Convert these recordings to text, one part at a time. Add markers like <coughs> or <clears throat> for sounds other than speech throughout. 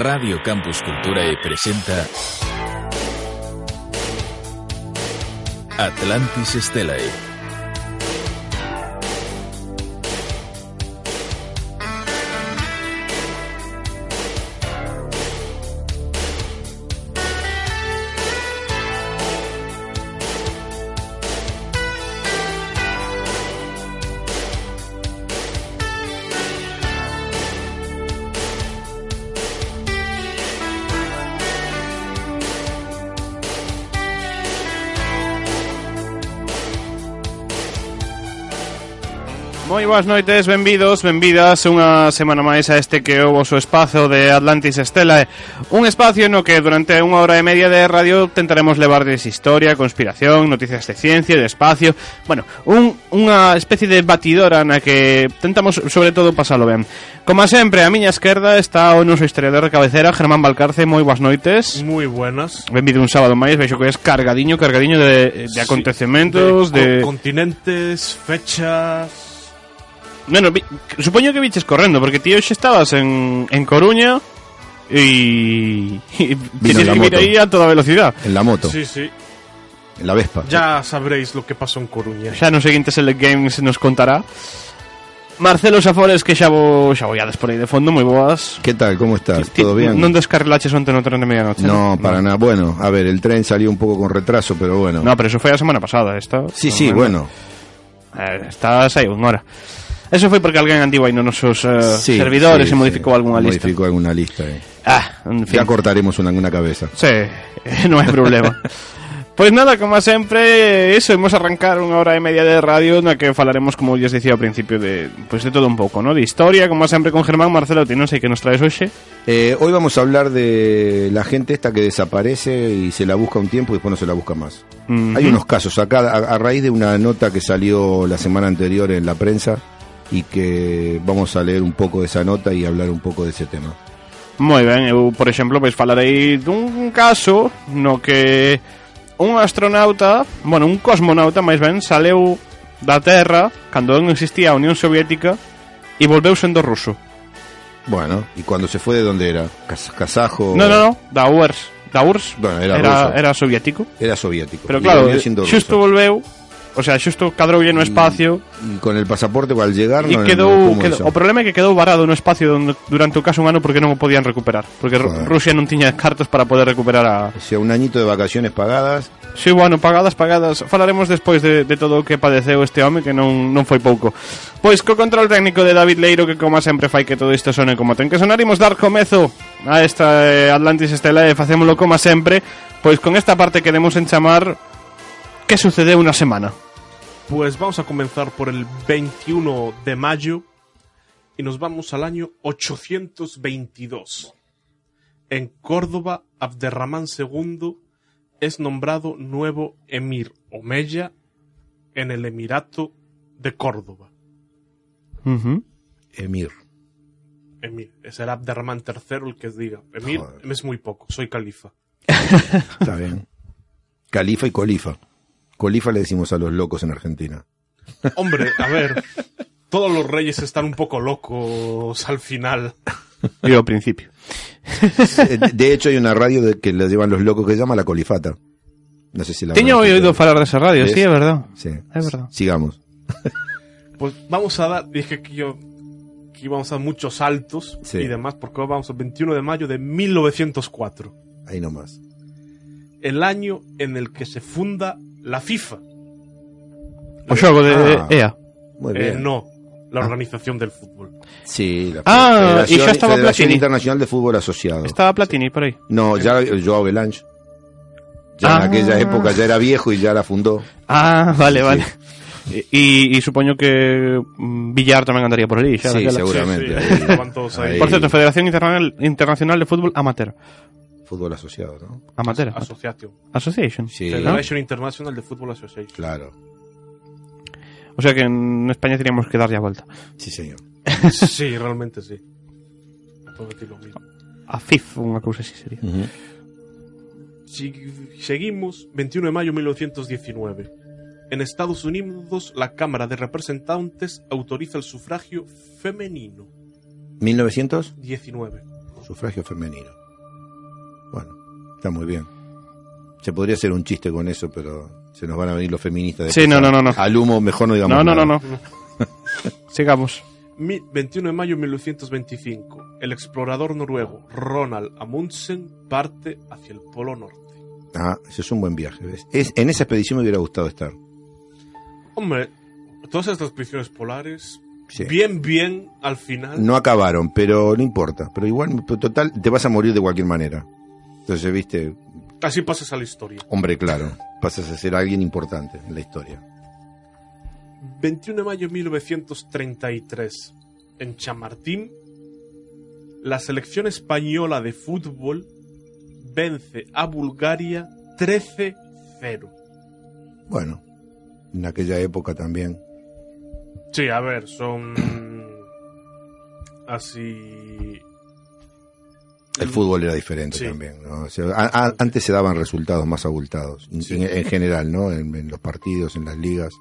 Radio Campus Cultura e presenta Atlantis Stellae. boas noites, benvidos, benvidas unha semana máis a este que é o vosso espazo de Atlantis Estela. Un espacio no que durante unha hora e media de radio tentaremos levarles historia, conspiración, noticias de ciencia, de espacio Bueno, un, unha especie de batidora na que tentamos sobre todo pasalo ben. Como sempre, a miña esquerda está o noso historiador de cabecera Germán Balcarce, moi boas noites. Moi buenas. Benvido un sábado máis, veixo que es cargadiño, cargadiño de, de acontecementos sí, de, de... Continentes, fechas. Bueno, vi, supoño que viches correndo, porque tío xa estabas en, en Coruña e, e Vino la que ir aí a toda velocidad. En la moto, Sí, sí en la Vespa. Ya sabréis lo que pasó en Coruña Xa no seguinte Select Games nos contará. Marcelo Safores, que xa vo, xa voiades por aí de fondo, moi boas. ¿Qué tal? ¿Cómo estás? Ti- ¿Todo bien? Non descarrilaches onte no tren de medianoche? No, para nada. Bueno, a ver, el tren salió un poco con retraso, pero bueno. No, pero eso foi a semana pasada, esta. sí, sí, bueno. Eh, estás aí unha hora. Eso foi porque alguén antivo aí nos nosos eh, Sí, servidores sí, e modificou sí. algunha lista. Modificó alguna lista. eh. Ah, en fin. Ya cortaremos una, una cabeza. Sí, <laughs> non hai problema. Pois nada, como sempre, eso, imos arrancar unha hora e media de radio na que falaremos, como lles dicía ao principio, de, pues de todo un pouco, ¿no? De historia, como sempre con Germán Marcelo, ti non sei que nos traes hoxe. Eh, hoy vamos a hablar de la gente esta que desaparece y se la busca un tiempo y después no se la busca más. Ujú. Hay unos casos acá, a, a raíz de una nota que salió la semana anterior en la prensa y que vamos a leer un poco de esa nota y hablar un poco de ese tema. Moi ben, eu, por exemplo, pois falarei dun caso no que un astronauta, bueno, un cosmonauta, máis ben, saleu da Terra cando non existía a Unión Soviética e volveu sendo ruso. Bueno, ¿y cuando se fue de dónde era? Kas- ¿Kazajo? No, no, no, da URSS. Da URSS Bueno, era era, ruso. era soviético. Era soviético. Pero claro, xusto volveu, o sea, xusto cadroulle no mm, espacio con el pasaporte al llegar e no, quedou, no, quedou o problema é que quedou varado no espacio donde, durante o caso un ano porque non o podían recuperar porque Joder. Rusia non tiña cartos para poder recuperar a o sea, un añito de vacaciones pagadas. Si, sí, bueno, pagadas, pagadas. Falaremos despois de, de todo o que padeceu este home Que non, non foi pouco. Pois co control técnico de David Leiro Que como sempre fai que todo isto sone como ten que sonar Imos dar comezo a esta eh, Atlantis Estela E facémolo como sempre. Pois con esta parte queremos enchamar Que sucedeu unha semana. Pues vamos a comenzar por el 21 de mayo y nos vamos al año 822. En Córdoba, Abderramán II es nombrado nuevo emir Omeya en el Emirato de Córdoba. Uh Emir. Emir, será Abderramán III el que diga. Emir Joder. es muy poco, soy califa. <laughs> Está bien. Califa y colifa. Colifa le decimos a los locos en Argentina. Hombre, a ver, <laughs> todos los reyes están un poco locos al final. Yo ao principio. De hecho, hay una radio de que le llevan los locos que se llama La Colifata. No sé si la oído escuchado. falar desa radio, sí, é verdad. Sí. Es verdad. Sigamos. Pues vamos a dar, dije que yo que íbamos a dar muchos saltos Sí. y demás, porque hoy vamos al 21 de mayo de 1904, Ahí nomás. el año en el que se funda la FIFA. O xogo de Ah. EA. Muy Eh, no, la organización del fútbol. Sí, la Ah, y ya estaba Federación Platini. Internacional de Fútbol Asociado. Estaba Platini por aí. No, ya Joao Belange. Ya Ah. en aquella época ya era viejo y ya la fundó. Ah, vale, vale. E supoño que mm, Villar tamén andaría por xa Sí. Seguramente. Sí, sí, ahí ahí. Ahí. Por certo, Federación Internacional, Internacional de Fútbol Amateur. Fútbol Asociado, ¿no? Amateur. Asociación. Association. Sí. ¿no? Federation International de Fútbol Association. Claro. O sea que en España teníamos que darlle a volta. Sí, señor. <laughs> Sí, realmente sí. Todo aquí lo mismo. A FIF, unha cousa así sería. Ujú. Si- seguimos, 21 de mayo de 1919. En Estados Unidos, la Cámara de Representantes autoriza el sufragio femenino. 1900, 19. sufragio femenino. Bueno, está muy bien. Se podría hacer un chiste con eso, pero se nos van a venir los feministas. de Sí, no, no, no, no. Al humo, mejor no digamos No, no, no, nada. no. <laughs> Sigamos. Mi- 21 de mayo de 1925. El explorador noruego Ronald Amundsen parte hacia el Polo Norte. Ah, ese es un buen viaje. ¿ves? Es, en esa expedición me hubiera gustado estar. Hombre, todas estas expediciones polares, Sí. bien, bien, al final. No acabaron, pero no importa. Pero igual, total, te vas a morir de cualquier manera. Entonces, viste, Así pasas a la historia. hombre, claro, pasas a ser alguien importante en la historia. 21 de mayo de 1933. En Chamartín, la selección española de fútbol vence a Bulgaria 13-0. Bueno, en aquella época también. Sí, a ver, son así. El fútbol era diferente Sí. también. ¿no? O sea, a- a- antes se daban resultados más abultados, en- Sí. en, en general, ¿no? En, en los partidos, en las ligas.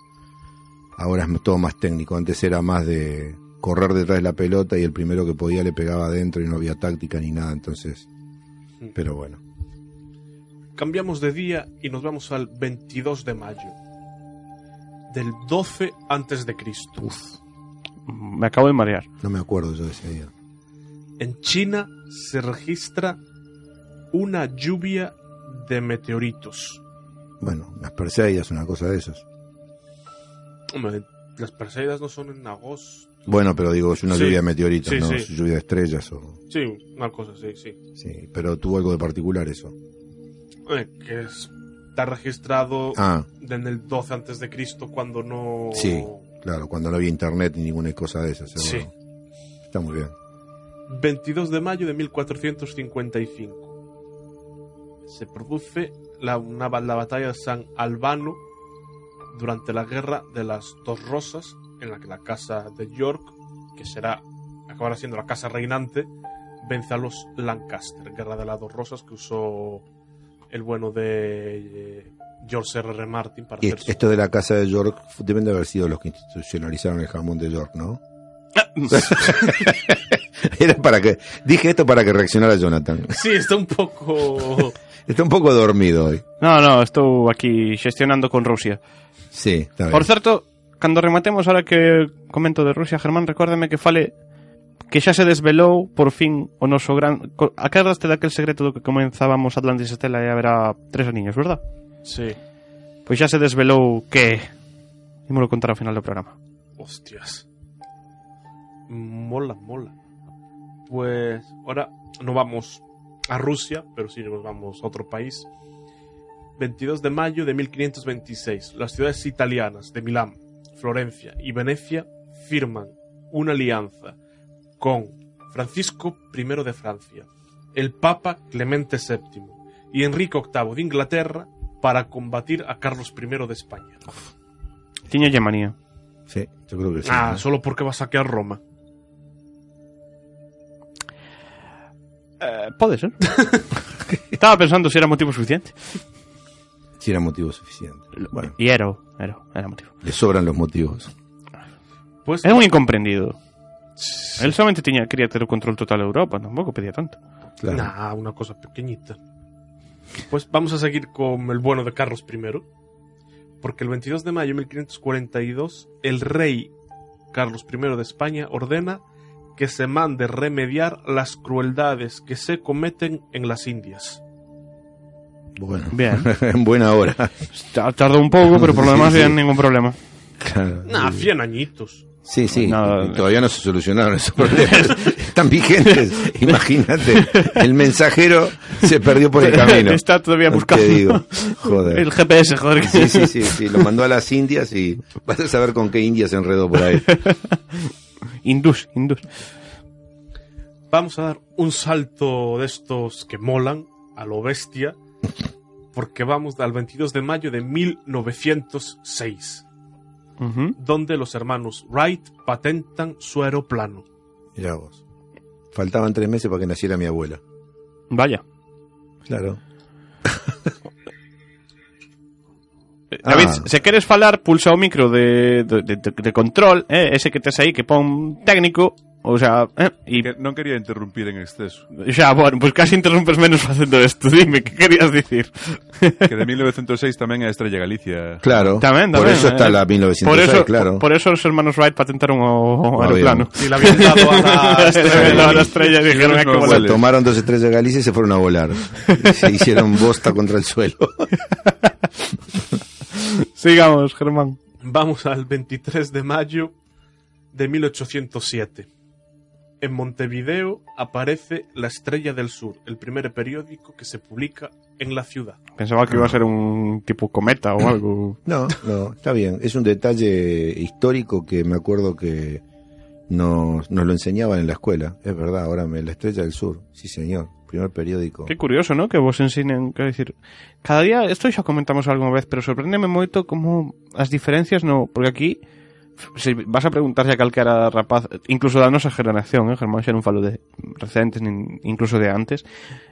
Ahora es todo más técnico. Antes era más de correr detrás de la pelota y el primero que podía le pegaba adentro y no había táctica ni nada. Entonces, pero bueno. Cambiamos de día y nos vamos al 22 de mayo. Del 12 antes de Cristo. Uf, Me acabo de marear. no me acuerdo yo de ese día. En China se registra una lluvia de meteoritos. Bueno, las Perseidas, una cosa de esas. Hombre, las Perseidas no son en agosto. Bueno, pero digo, es una Sí. lluvia de meteoritos, Sí, ¿no? sí. Lluvia de estrellas o... Sí, una cosa, sí, sí. Sí, pero tuvo algo de particular eso. Eh, que es- está registrado Ah, en el 12 antes de Cristo cuando no... Sí. claro, cuando no había internet ni ninguna cosa de esas. Sí. seguro. Está muy bien. 22 de mayo de 1455. Se produce la, una, la batalla de San Albano durante la guerra de las Dos Rosas, en la que la casa de York, que será acabará siendo la casa reinante, vence a los Lancaster. Guerra de las Dos Rosas que usó el bueno de eh, George R. R. Martin para Y hacer su- esto de la casa de York deben de haber sido los que institucionalizaron el jamón de York, ¿no? <laughs> Era para que dije esto para que reaccionara Jonathan. Sí, está un poco... <laughs> Está un poco dormido hoy. No, no, estou aquí xestionando con Rusia. Sí, está bien. Por certo, cando rematemos ahora que comento de Rusia, Germán, recuérdame que fale que xa se desvelou por fin o noso gran... co- Acordaste daquel secreto do que comenzábamos Atlantis Estela e haberá tres aniños, verdad? Sí. Pois xa se desvelou que... Ímolo contar ao final do programa. Hostias. Mola, mola. Pues ahora no vamos a Rusia, pero sí nos vamos a otro país. 22 de mayo de 1526. Las ciudades italianas de Milán, Florencia y Venecia firman una alianza con Francisco I de Francia, el Papa Clemente VII y Enrique VIII de Inglaterra para combatir a Carlos I de España. Manía. Sí, yo creo que sí. Ah, ¿no? solo porque va a saquear Roma. Eh, pode ser. <laughs> Estaba pensando se era motivo suficiente. Sí era motivo suficiente. Bueno, E era, era, era motivo. le sobran los motivos. Pues É un incomprendido. Él solamente tiña, quería o control total de Europa, tampouco pedía tanto. Claro. Nah, una cosa pequeñita. Pues vamos a seguir con el bueno de Carlos I. Porque el 22 de mayo de 1542, el rey Carlos I de España ordena que se mande remediar las crueldades que se cometen en las Indias. Bueno, Bien. <laughs> en buena hora. Ta- Tardou un pouco, pero por lo Sí, demás sí. bien, ningún problema. Claro. Nah, 100 añitos. Sí, sí, y todavía no se solucionaron esos problemas. <laughs> Están vigentes. Imagínate, el mensajero se perdió por el camino. Está todavía buscando. Te digo, <laughs> joder. El GPS, joder. Sí, sí, sí, sí, lo mandó a las Indias y vas a saber con qué India se enredó por ahí. Indus, Indus. Vamos a dar un salto de estos que molan a lo bestia. Porque vamos al 22 de mayo de 1906. Ujú. donde los hermanos Wright patentan su aeroplano. Mirá vos. Faltaban tres meses para que naciera mi abuela. Vaya. Claro. <laughs> David, Ah. se queres falar, pulsa o micro de, de, de, de control, eh, ese que tes aí que pon técnico, o sea, eh, Que non quería interrumpir en exceso. xa, bueno, pues casi interrompes menos facendo isto. Dime, que querías dicir? Que de 1906 tamén é a Estrella Galicia. Claro. Tamén, Por tamén, eso está eh. la 1906, por eso, claro. por, por eso os hermanos Wright patentaron o, o aeroplano. Y le habían dado a la <laughs> estrella. a la estrella y dijeron, no. Tomaron dos estrellas de Galicia y se fueron a volar. <laughs> se hicieron bosta contra el suelo. <laughs> Sigamos, Germán. Vamos al 23 de mayo de 1807. En Montevideo aparece La Estrella del Sur, el primer periódico que se publica en la ciudad. Pensaba que iba a ser un tipo cometa o algo. No, no, está bien. Es un detalle histórico que me acuerdo que nos, nos lo enseñaban en la escuela. Es verdad, ahora me la Estrella del Sur. Sí, señor. Primer periódico. Qué curioso, ¿no? Que vos ensinen, quero dicir, cada día, esto xa comentamos algunha vez, pero sorpréndeme moito como as diferencias no, porque aquí se vas a preguntarse a calquera rapaz, incluso da nosa generación, eh, Germán, xa non falo de recentes, incluso de antes,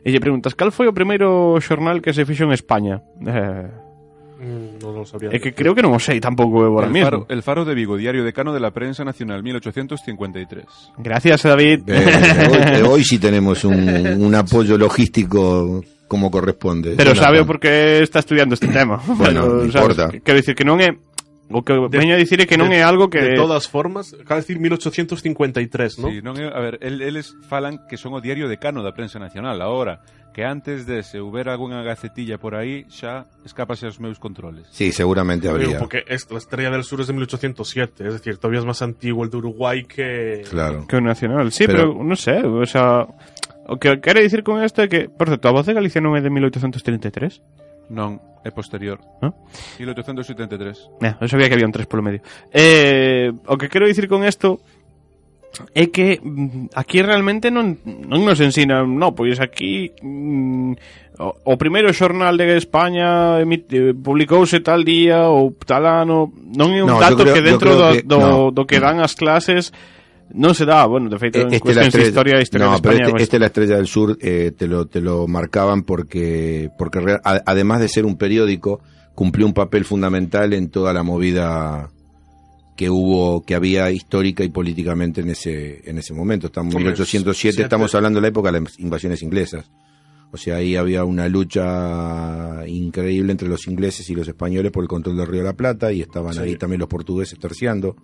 e lle preguntas, cal foi o primeiro xornal que se fixo en España? Eh, no lo sabría. é que creo que non o sei tampouco eu ahora el, faro, el Faro de Vigo, diario decano de la prensa nacional, 1853. Gracias, David. Eh, hoy, hoy sí tenemos un, un apoyo logístico como corresponde. Pero sabe por qué está estudiando este tema. Bueno, <laughs> non importa. Quero dicir que non é o que De- veño a dicir que non de- é algo que De todas formas, acaba de decir 1853, ¿no? Sí, non é, a ver, el, eles falan que son o diario decano da prensa nacional. Ahora, que antes de se houbera algunha gacetilla por aí, xa escapase aos meus controles. Sí, seguramente Digo, habría. porque es- la Estrella del Sur es de 1807, es decir, todavía es más antiguo el de Uruguay que... Claro. Que o nacional, sí, pero, Pero- non sei, o sea, o que quere dicir con isto é que, por certo, a voz de Galicia non é de 1833? Non, é posterior. ¿Ah? 1873. Eh, eu sabía que había un 3 polo medio. Eh, o que quero dicir con isto é que mm, aquí realmente non, non nos ensinan, no, pois aquí mm, o, o primeiro xornal de España emite, eh, publicouse tal día ou tal ano, non é un no, dato creo, que dentro do que, do, no, do que dan as clases non se dá, bueno, de feito, en Eh, Este la cuestións de estrella- historia, historia no, de pero España, este, pues, este la Estrella del Sur eh, te lo te lo marcaban porque porque real- a- además de ser un periódico cumplió un papel fundamental en toda la movida que hubo que había histórica y políticamente en ese en ese momento. Estamos en Hombre, 1807, siete- estamos hablando de la época de las invasiones inglesas. O sea, ahí había una lucha increíble entre los ingleses y los españoles por el control del Río de la Plata y estaban Sí. ahí también los portugueses terciando,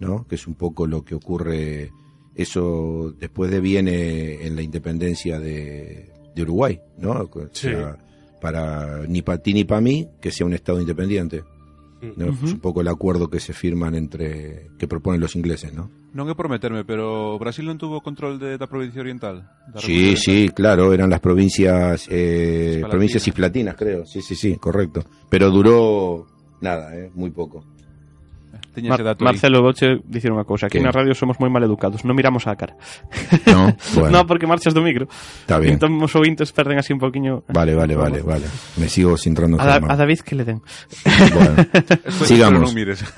¿no? Que es un poco lo que ocurre eso después de viene en la independencia de, de Uruguay, ¿no? O Sí. sea, para ni para ti ni para mí que sea un estado independiente. ¿no? Es un poco el acuerdo que se firman entre que proponen los ingleses, ¿no? Non é por meterme, pero Brasil non tuvo control de, da provincia oriental? Sí, sí, claro, eran las provincias eh, provincias cisplatinas, creo. Sí, sí, sí, correcto. Pero duró nada, eh, muy poco. Tiña Mar- ese dato Marcelo Doche dicir unha cousa, aquí Que? na radio somos moi maleducados, non miramos á cara. No, <laughs> bueno, no, porque marchas do micro. está bien. Entón os ouvintes perden así un poquinho. Vale, vale, vale, vale. Me sigo centrando en A, da- a David que le den. Bueno, <laughs> sigamos. non mires. <laughs>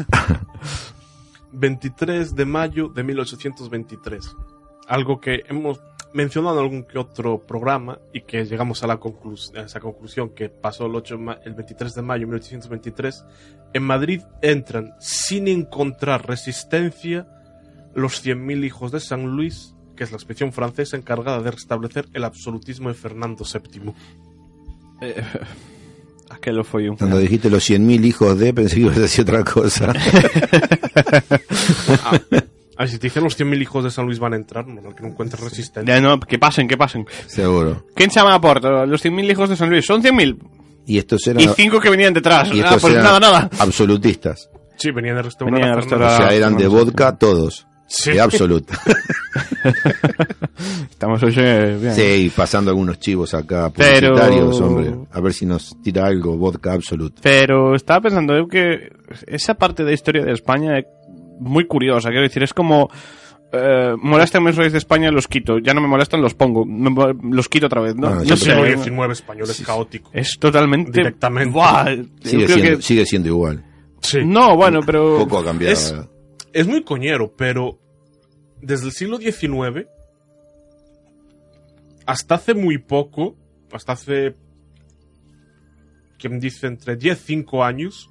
23 de mayo de 1823. Algo que hemos mencionado en algún que otro programa y que llegamos a, la conclus- a esa conclusión que pasó el, 8 ma- el 23 de mayo de 1823. En Madrid entran sin encontrar resistencia los 100.000 hijos de San Luis, que es la expedición francesa encargada de restablecer el absolutismo de Fernando VII. Aquelo foi un... Cuando dijiste los 100.000 hijos de, pensé que ibas a decir otra cosa. A <laughs> ver, si te dicen los 100.000 hijos de San Luis van a entrar, no, que no encuentres resistencia. Ya, no, que pasen, que pasen. Seguro. ¿Quién se llama a porta? Los 100.000 hijos de San Luis. Son 100.000. Y estos eran, Y cinco que venían detrás. y Ah, estos pues eran nada, nada. absolutistas. Sí, venían de restaurar Venían a Fernando. O restaurar- sea, eran de vodka todos. Sí. De absoluta. <laughs> Estamos hoy eh, bien. Sí, pasando algunos chivos acá Pero- publicitarios, hombre. A ver si nos tira algo, vodka absoluta. Pero estaba pensando eu que esa parte da historia de España moi curiosa, quero dicir, es como eh, molestan os reis de España los quito, ya no me molestan los pongo, me los quito otra vez, ¿no? Bueno, no siempre- sé, Siglo XIX español es caótico. es totalmente Directamente. Buah, Sigue creo siendo, que- sigue siendo igual. Sí. No, bueno, pero Poco ha cambiado. es- ¿verdad? Es muy coñero, pero desde el siglo XIX hasta hace muy poco, hasta hace, quien dice, entre 10 y 5 años,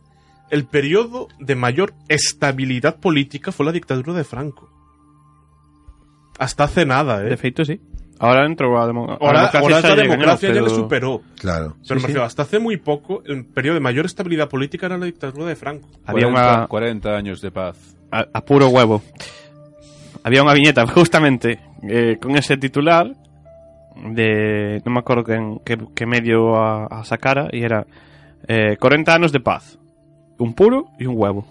el periodo de mayor estabilidad política fue la dictadura de Franco. Hasta hace nada, De ¿eh? feito, sí. Ahora entró a, demo a Ahora, democracia ahora la democracia ya le superó. Claro. Pero me sí. hasta hace muy poco, el periodo de mayor estabilidad política era la dictadura de Franco. Había 40, unha 40 años de paz. a, a puro huevo. Había unha viñeta <laughs> justamente eh, con ese titular de non me que, que medio a, a sacara e era eh, 40 anos de paz. Un puro e un huevo.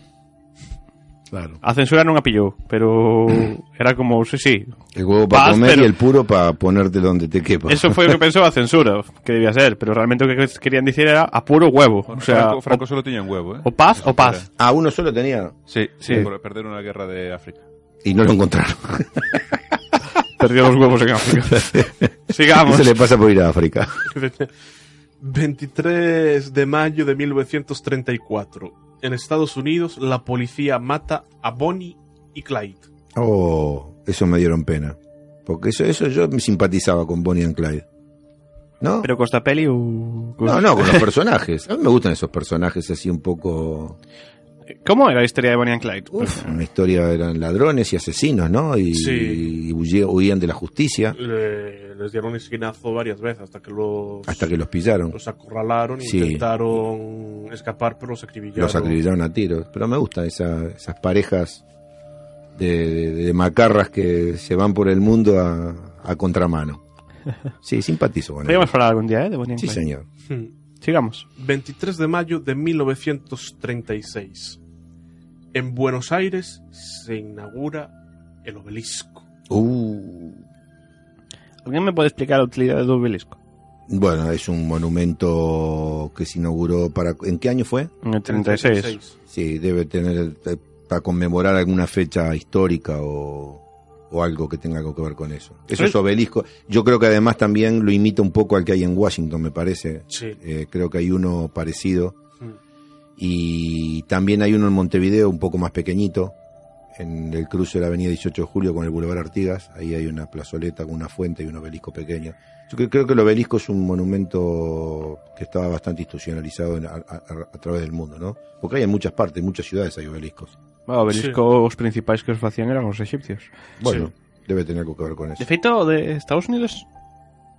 Claro. A censura non a pillou, pero <laughs> era como, sí, sí. El huevo para comer pero- y el puro para ponerte donde te quepa. Eso foi o que <laughs> pensou a censura, que debía ser, pero realmente o que querían dicir era a puro huevo. O sea, Franco, Franco solo tenía un huevo, ¿eh? o paz o paz. Ah, uno solo tenía Sí, Sí. por perder una guerra de África. y no lo encontraron. <laughs> Perdió los huevos en África. Sigamos. Se le pasa por ir a África. 23 de mayo de 1934. En Estados Unidos, la policía mata a Bonnie y Clyde. Oh, eso me dieron pena. Porque eso, eso yo me simpatizaba con Bonnie and Clyde. ¿No? Pero Costa Peli o... no, no, con los <laughs> personajes. A mí me gustan esos personajes así un poco... ¿Cómo era la historia de Bonnie and Clyde? Uf, una historia eran ladrones y asesinos, ¿no? Y, Sí. y huye- huían de la justicia Le- les dieron esquinazo varias veces hasta que los, hasta que los pillaron. los acorralaron e Sí. intentaron escapar, pero los acribillaron. Los acribillaron a tiros. Pero me gustan esa- esas parejas de, de- de macarras que se van por el mundo a, a contramano. <laughs> Sí, simpatizo con Podríamos ellos. hablar algún día, ¿eh? De Bonnie and Sí, Clyde. señor. Sigamos. 23 de mayo de 1936. En Buenos Aires se inaugura el obelisco. Uh, ¿Alguien me puede explicar la utilidad del obelisco? bueno, es un monumento que se inauguró para... ¿En qué año fue? En el 36. Sí, debe tener eh, para conmemorar alguna fecha histórica o, o algo que tenga algo que ver con eso. Esos ¿Sabes? obeliscos, yo creo que además también lo imita un poco al que hay en Washington, me parece. Sí. Eh, creo que hay uno parecido. Hmm. Y también hay uno en Montevideo, un poco más pequeñito, en el cruce de la avenida 18 de Julio con el Boulevard Artigas. Ahí hay una plazoleta con una fuente y un obelisco pequeño. Yo creo, creo que el obelisco es un monumento que estaba bastante institucionalizado en- a, a- a través del mundo, ¿no? Porque hay en muchas partes, en muchas ciudades hay obeliscos. Bueno, obeliscos principais que os facían eran os egipcios. Bueno, debe tener algo que ver con eso. De feito, de Estados Unidos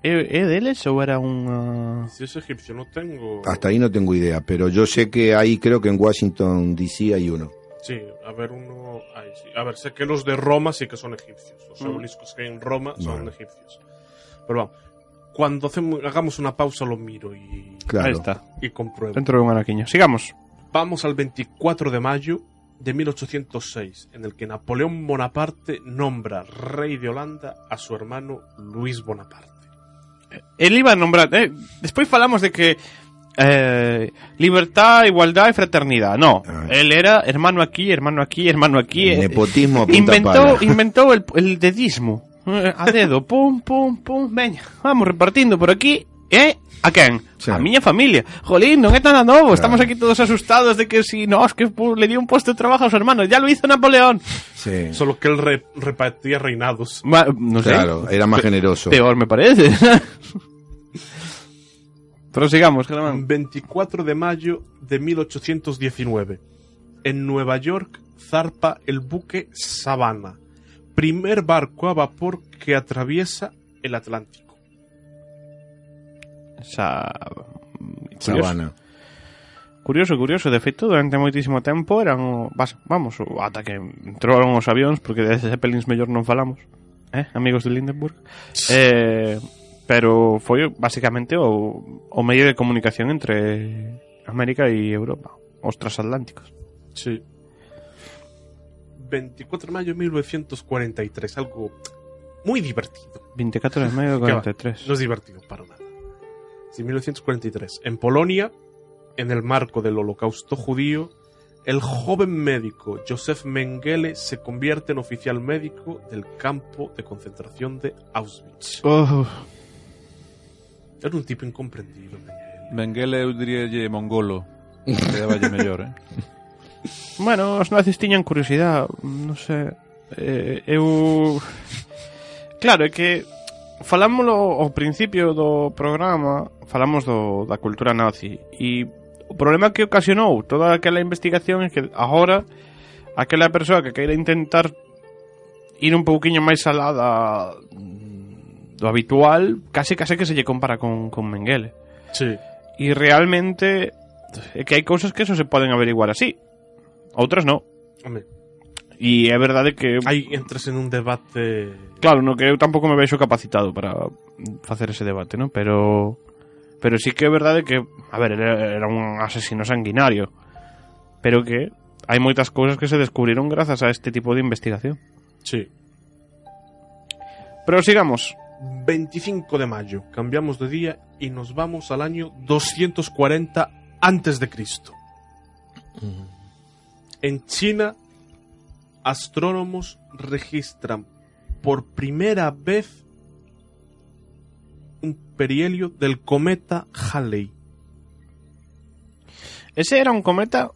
é, é deles ou era unha... Si es egipcio, no tengo. Hasta ahí no tengo idea, pero yo sé que ahí creo que en Washington DC hay uno. Sí, a ver, uno. ay, sí. A ver, sé que los de Roma sí que son egipcios. Los Mm. obeliscos que hay en Roma son Bueno. egipcios. Pero vamos, cuando hacemos, hagamos una pausa lo miro y, Claro. Ahí está, y compruebo. dentro de un anaquiño. Sigamos. Vamos al 24 de mayo de 1806, en el que Napoleón Bonaparte nombra rey de Holanda a su hermano Luis Bonaparte. Él iba a nombrar... Eh, despois falamos de que eh, libertad, igualdad e fraternidad. No, Ah. él era hermano aquí, hermano aquí, hermano aquí. El nepotismo inventó, inventó el, el dedismo. Eh, A dedo, pum, pum, pum, veña, vamos repartindo por aquí. Eh, a? Sí. A miña familia. Jolín, non é tan a novo. Estamos aquí todos asustados de que si no, es que le dio un puesto de trabajo a su hermano. Ya lo hizo Napoleón. Sí. Solo que él re- repartía reinados. Ma- no sé. Claro, era más generoso. Peor me parece. <laughs> Pero sigamos, Germán. 24 de mayo de 1819. En Nueva York zarpa el buque Savannah, primer barco a vapor que atraviesa el Atlántico. Sa... Curioso, Sabana. curioso, curioso. De feito, durante moitísimo tempo eran... o- vas- Vamos, o- ata que entraron os avións, porque de Zeppelins mellor non falamos. Eh, amigos de Lindenburg. <laughs> Eh, pero foi basicamente o, o medio de comunicación entre América e Europa. Os transatlánticos. Sí. 24 de mayo de 1943, algo muy divertido. 24 de maio de ¿Qué va? 43. No es divertido para nada. Sí, 1943. En Polonia, en el marco del holocausto judío, el joven médico Josef Mengele se convierte en oficial médico del campo de concentración de Auschwitz. Oh, Era un tipo incomprendido, Mengele. Mengele eu diríalle mongolo. <laughs> Quedaballe mellor, eh? Bueno, os nazis tiñan curiosidade, non sei. Eh, eu Claro, é que falámoslo ao principio do programa, falamos do, da cultura nazi e o problema que ocasionou toda aquela investigación é que agora aquela persoa que queira intentar ir un pouquiño máis alá da, do habitual, case case que se lle compara con, con Mengele. Sí. E realmente é que hai cousas que eso se poden averiguar así. Outras non. Hombre, E é verdade que aí entres en un debate... Claro, no que eu tampouco me vexo capacitado para facer ese debate, ¿no? Pero pero sí que é verdade que, a ver, era un asesino sanguinario, pero que hai moitas cousas que se descubriron grazas a este tipo de investigación. Sí. Pero sigamos. 25 de mayo, cambiamos de día y nos vamos al año 240 antes de Cristo. En China, astrónomos registran por primera vez un perihelio del cometa Halley. Ese era un cometa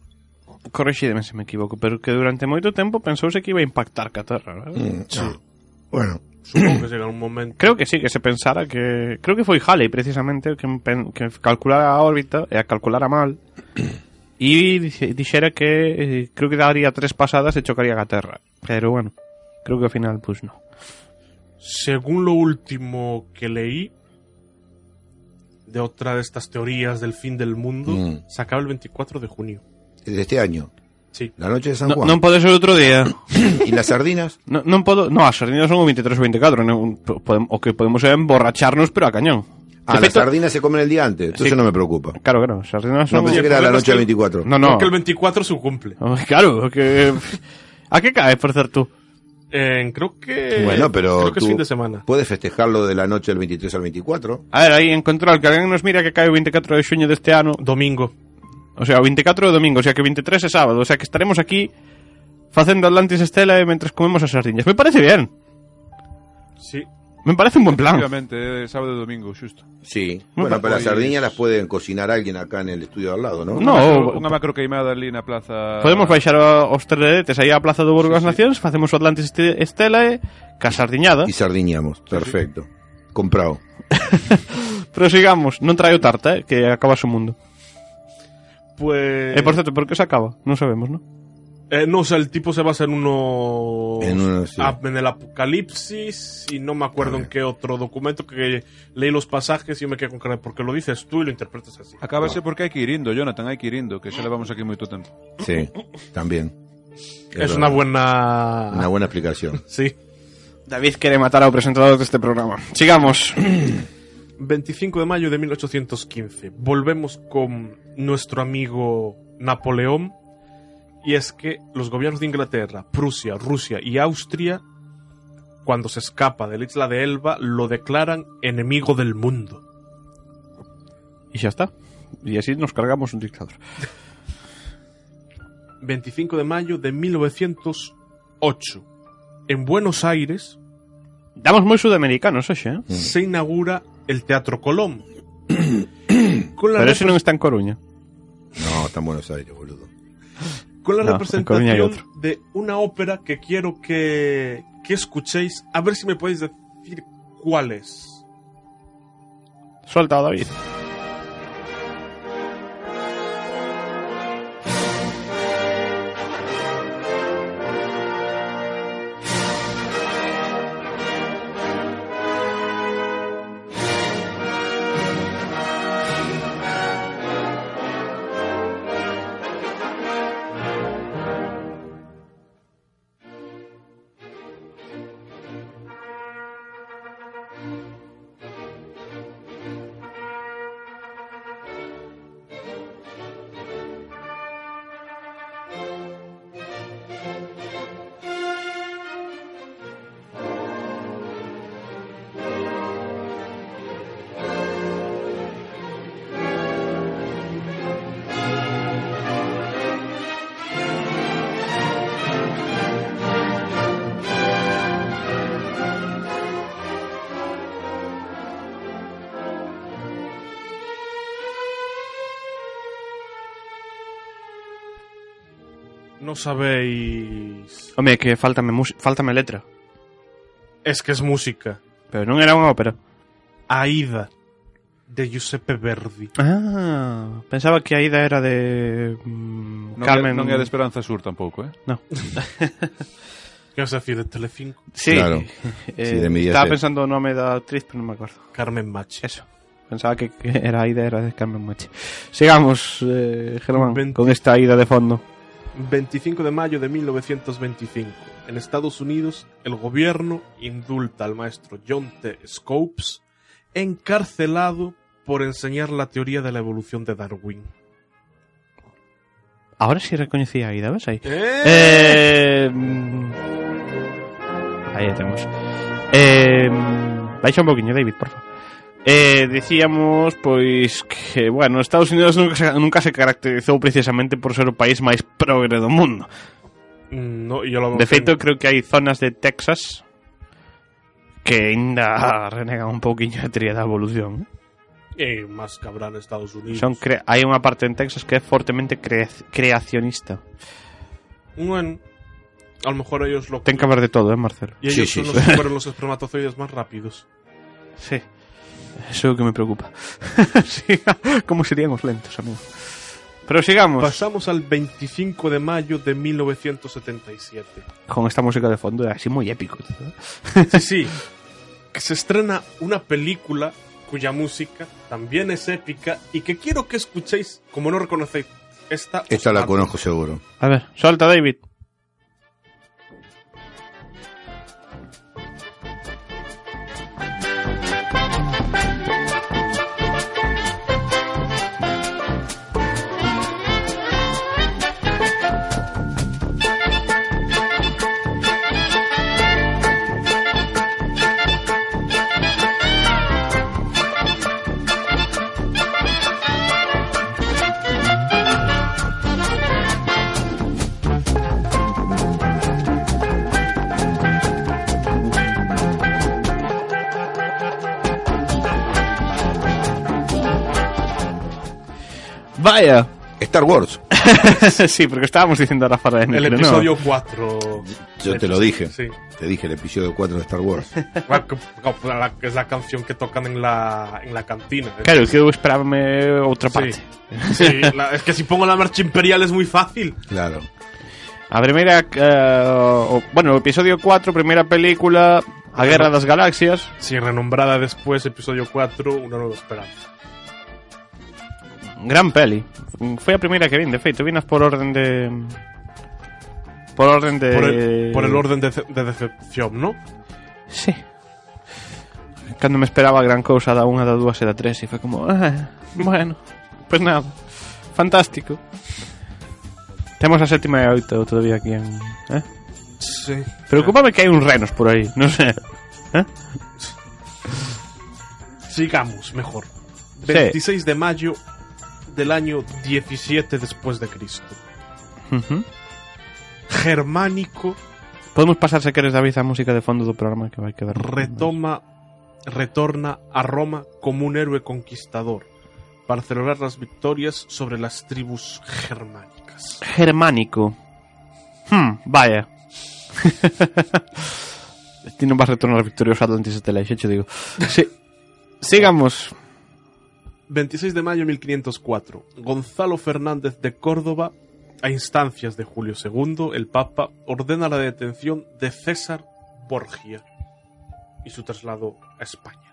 corrixídeme se me equivoco, pero que durante moito tempo pensouse que iba a impactar ca Terra, ¿verdad? Mm, no. Bueno, Supongo que llega un momento. Creo que sí, que se pensara que... Creo que foi Halley, precisamente, que, que calculara a órbita e a calculara mal dixe- dixera que eh, creo que daría tres pasadas e chocaría a Terra. Pero bueno, creo que ao final, pues no. Según lo último que leí de otra de estas teorías del fin del mundo, Mm. se acaba el 24 de junio. de este año, Sí. la noche de San No, Juan. non pode ser outro día. <coughs> ¿Y las sardinas? No, non podo... No, as sardinas son o 23 ou 24. Non, po- podem- o que podemos emborracharnos, pero a cañón. Ah, De las sardinas se comen el día antes, entonces Sí. no me preocupa. Claro, claro, as sardinas No son... pensé Oye, que era el la noche es del que- 24. No, no. Porque el 24 se cumple. <laughs> Claro, que... A que cae, por certo? Eh, creo que. Bueno, pero Creo que es tú fin de semana. puedes festejarlo de la noche del 23 al 24. A ver, aí en control, que alguén nos mira que cae o 24 de xuño deste ano Domingo. O sea, o 24 de domingo, o sea que o 23 é sábado O sea que estaremos aquí facendo Atlantis Estela mentres comemos as sardiñas Me parece bien, Sí. Me parece un buen plan. Efectivamente, sábado y domingo, justo. Sí. Muy bueno, para las sardiñas las pueden cocinar alguien acá en el estudio de al lado, ¿no? No. Unha macro queimada ali na plaza... Podemos baixar os terretes aí á plaza do Burgo das sí, Nacións, sí. facemos o Atlantis Estela e ca sardiñada. Sardiñamos, perfecto. Sí. Comprado. <laughs> Pero sigamos, non traio tarta, eh, que acaba o mundo. Pues... E por certo, por que se acaba? Non sabemos, non? Eh, no, o sea, el tipo se basa en uno. En uno, sí. ah, en el Apocalipsis y no me acuerdo en qué otro documento que leí los pasajes y yo me quedé con cara de porque lo dices tú y lo interpretas así. Acábase porque hai que ir indo, Jonathan, hai que ir indo, que xa levamos aquí moito tempo. Sí, también. Es, una buena. Una buena explicación. <laughs> Sí. David quere matar ao presentador deste programa Sigamos <clears throat> 25 de mayo de 1815. Volvemos con nuestro amigo Napoleón. Y es que los gobiernos de Inglaterra, Prusia, Rusia y Austria, cuando se escapa de la isla de Elba, lo declaran enemigo del mundo. E xa está E así nos cargamos un dictador 25 de mayo de 1908. En Buenos Aires Damos moi sudamericanos, eh? se inaugura el Teatro Colón. <clears throat> con la, Pero ese repre- non está en Coruña No, está en Buenos Aires, boludo. Con la No, representación de una ópera que quiero que, que escuchéis. A ver si me podéis decir cuál es. Suelta, David non sabeis... Home, que faltame, faltame letra. Es que es música. Pero non era unha ópera. Aida, de Giuseppe Verdi. Ah, pensaba que Aida era de mm, non Carmen... É, non é de Esperanza Sur tampouco, eh? No. <laughs> que vas a decir, de Telecinco? Sí, claro. eh, sí de estaba ser. pensando o nome da actriz, pero non me acuerdo. Carmen Machi. Eso. Pensaba que, que era Aida, era de Carmen Machi. Sigamos, eh, Germán, 20. con esta Aida de fondo. 25 de mayo de 1925. En Estados Unidos, el gobierno indulta al maestro John T. Scopes, encarcelado por enseñar la teoría de la evolución de Darwin. Ahora sí recoñecía a Ida, ¿ves ahí? ¡Eh! Eh, mm, ahí tenemos. Eh, baixa un poquinho, David, por favor. Eh, decíamos, pois, que, bueno, Estados Unidos nunca se, nunca se caracterizou precisamente por ser o país máis progre do mundo. Mm, No, yo lo De feito, creo que hai zonas de Texas que ainda <laughs> renegan un pouquiño a teoría da evolución. Eh, más cabrán Estados Unidos. Son cre hai unha parte en Texas que é fortemente cre creacionista. Bueno, a lo mejor ellos lo... Ten que haber de todo, eh, Marcelo? Y ellos Sí, sí, son sí. los que fueron los espermatozoides más rápidos. Sí. Eso que me preocupa. <laughs> Siga. Como serían os lentos, amigo? Pero sigamos Pasamos al 25 de mayo de 1977. con esta música de fondo, así moi épico. todo. Sí, sí. Que se estrena una película cuya música también es épica y que quiero que escuchéis, como no reconocéis esta. Esta la conozco seguro. A ver, solta, David. Vaya. Star Wars. <laughs> sí, porque estábamos diciendo ahora de El episodio 4. Yo te lo dije. Sí. Te dije el episodio 4 de Star Wars. <laughs> Que es la canción que tocan en la, en la cantina. Claro, que eu esperábame outra parte. Sí, Sí, la- es que si pongo la marcha imperial es muy fácil. Claro. A primeira eh, o, bueno, episodio 4, primeira película, A Guerra das Galaxias. Sí, renombrada después, episodio 4, Una nueva esperanza. Gran peli. Foi a primeira que vin, de feito, vinas por orden de por orden de Por el, por el orden de, de decepción, ¿no? Sí. Cando me esperaba gran cousa da unha, da dúas e da tres e foi como, ah, bueno, pues nada. Fantástico. Temos a sétima e a oito todavía aquí en, eh? Sí. Preocúpame que hai uns renos por aí, non sei. Eh? Sigamos, mejor. Sí. 26 de mayo del año 17 después de Cristo. Ujú. Germánico Podemos pasar se queres David a música de fondo do programa que vai quedar retoma, retorna a Roma como un héroe conquistador para celebrar las victorias sobre las tribus germánicas. Germánico. Hmm, vaya. Ti non vas retornar victorioso Atlantis de che digo. Sí. Sigamos. 26 de mayo de 1504, Gonzalo Fernández de Córdoba, a instancias de Julio II, el Papa ordena la detención de César Borgia y su traslado a España.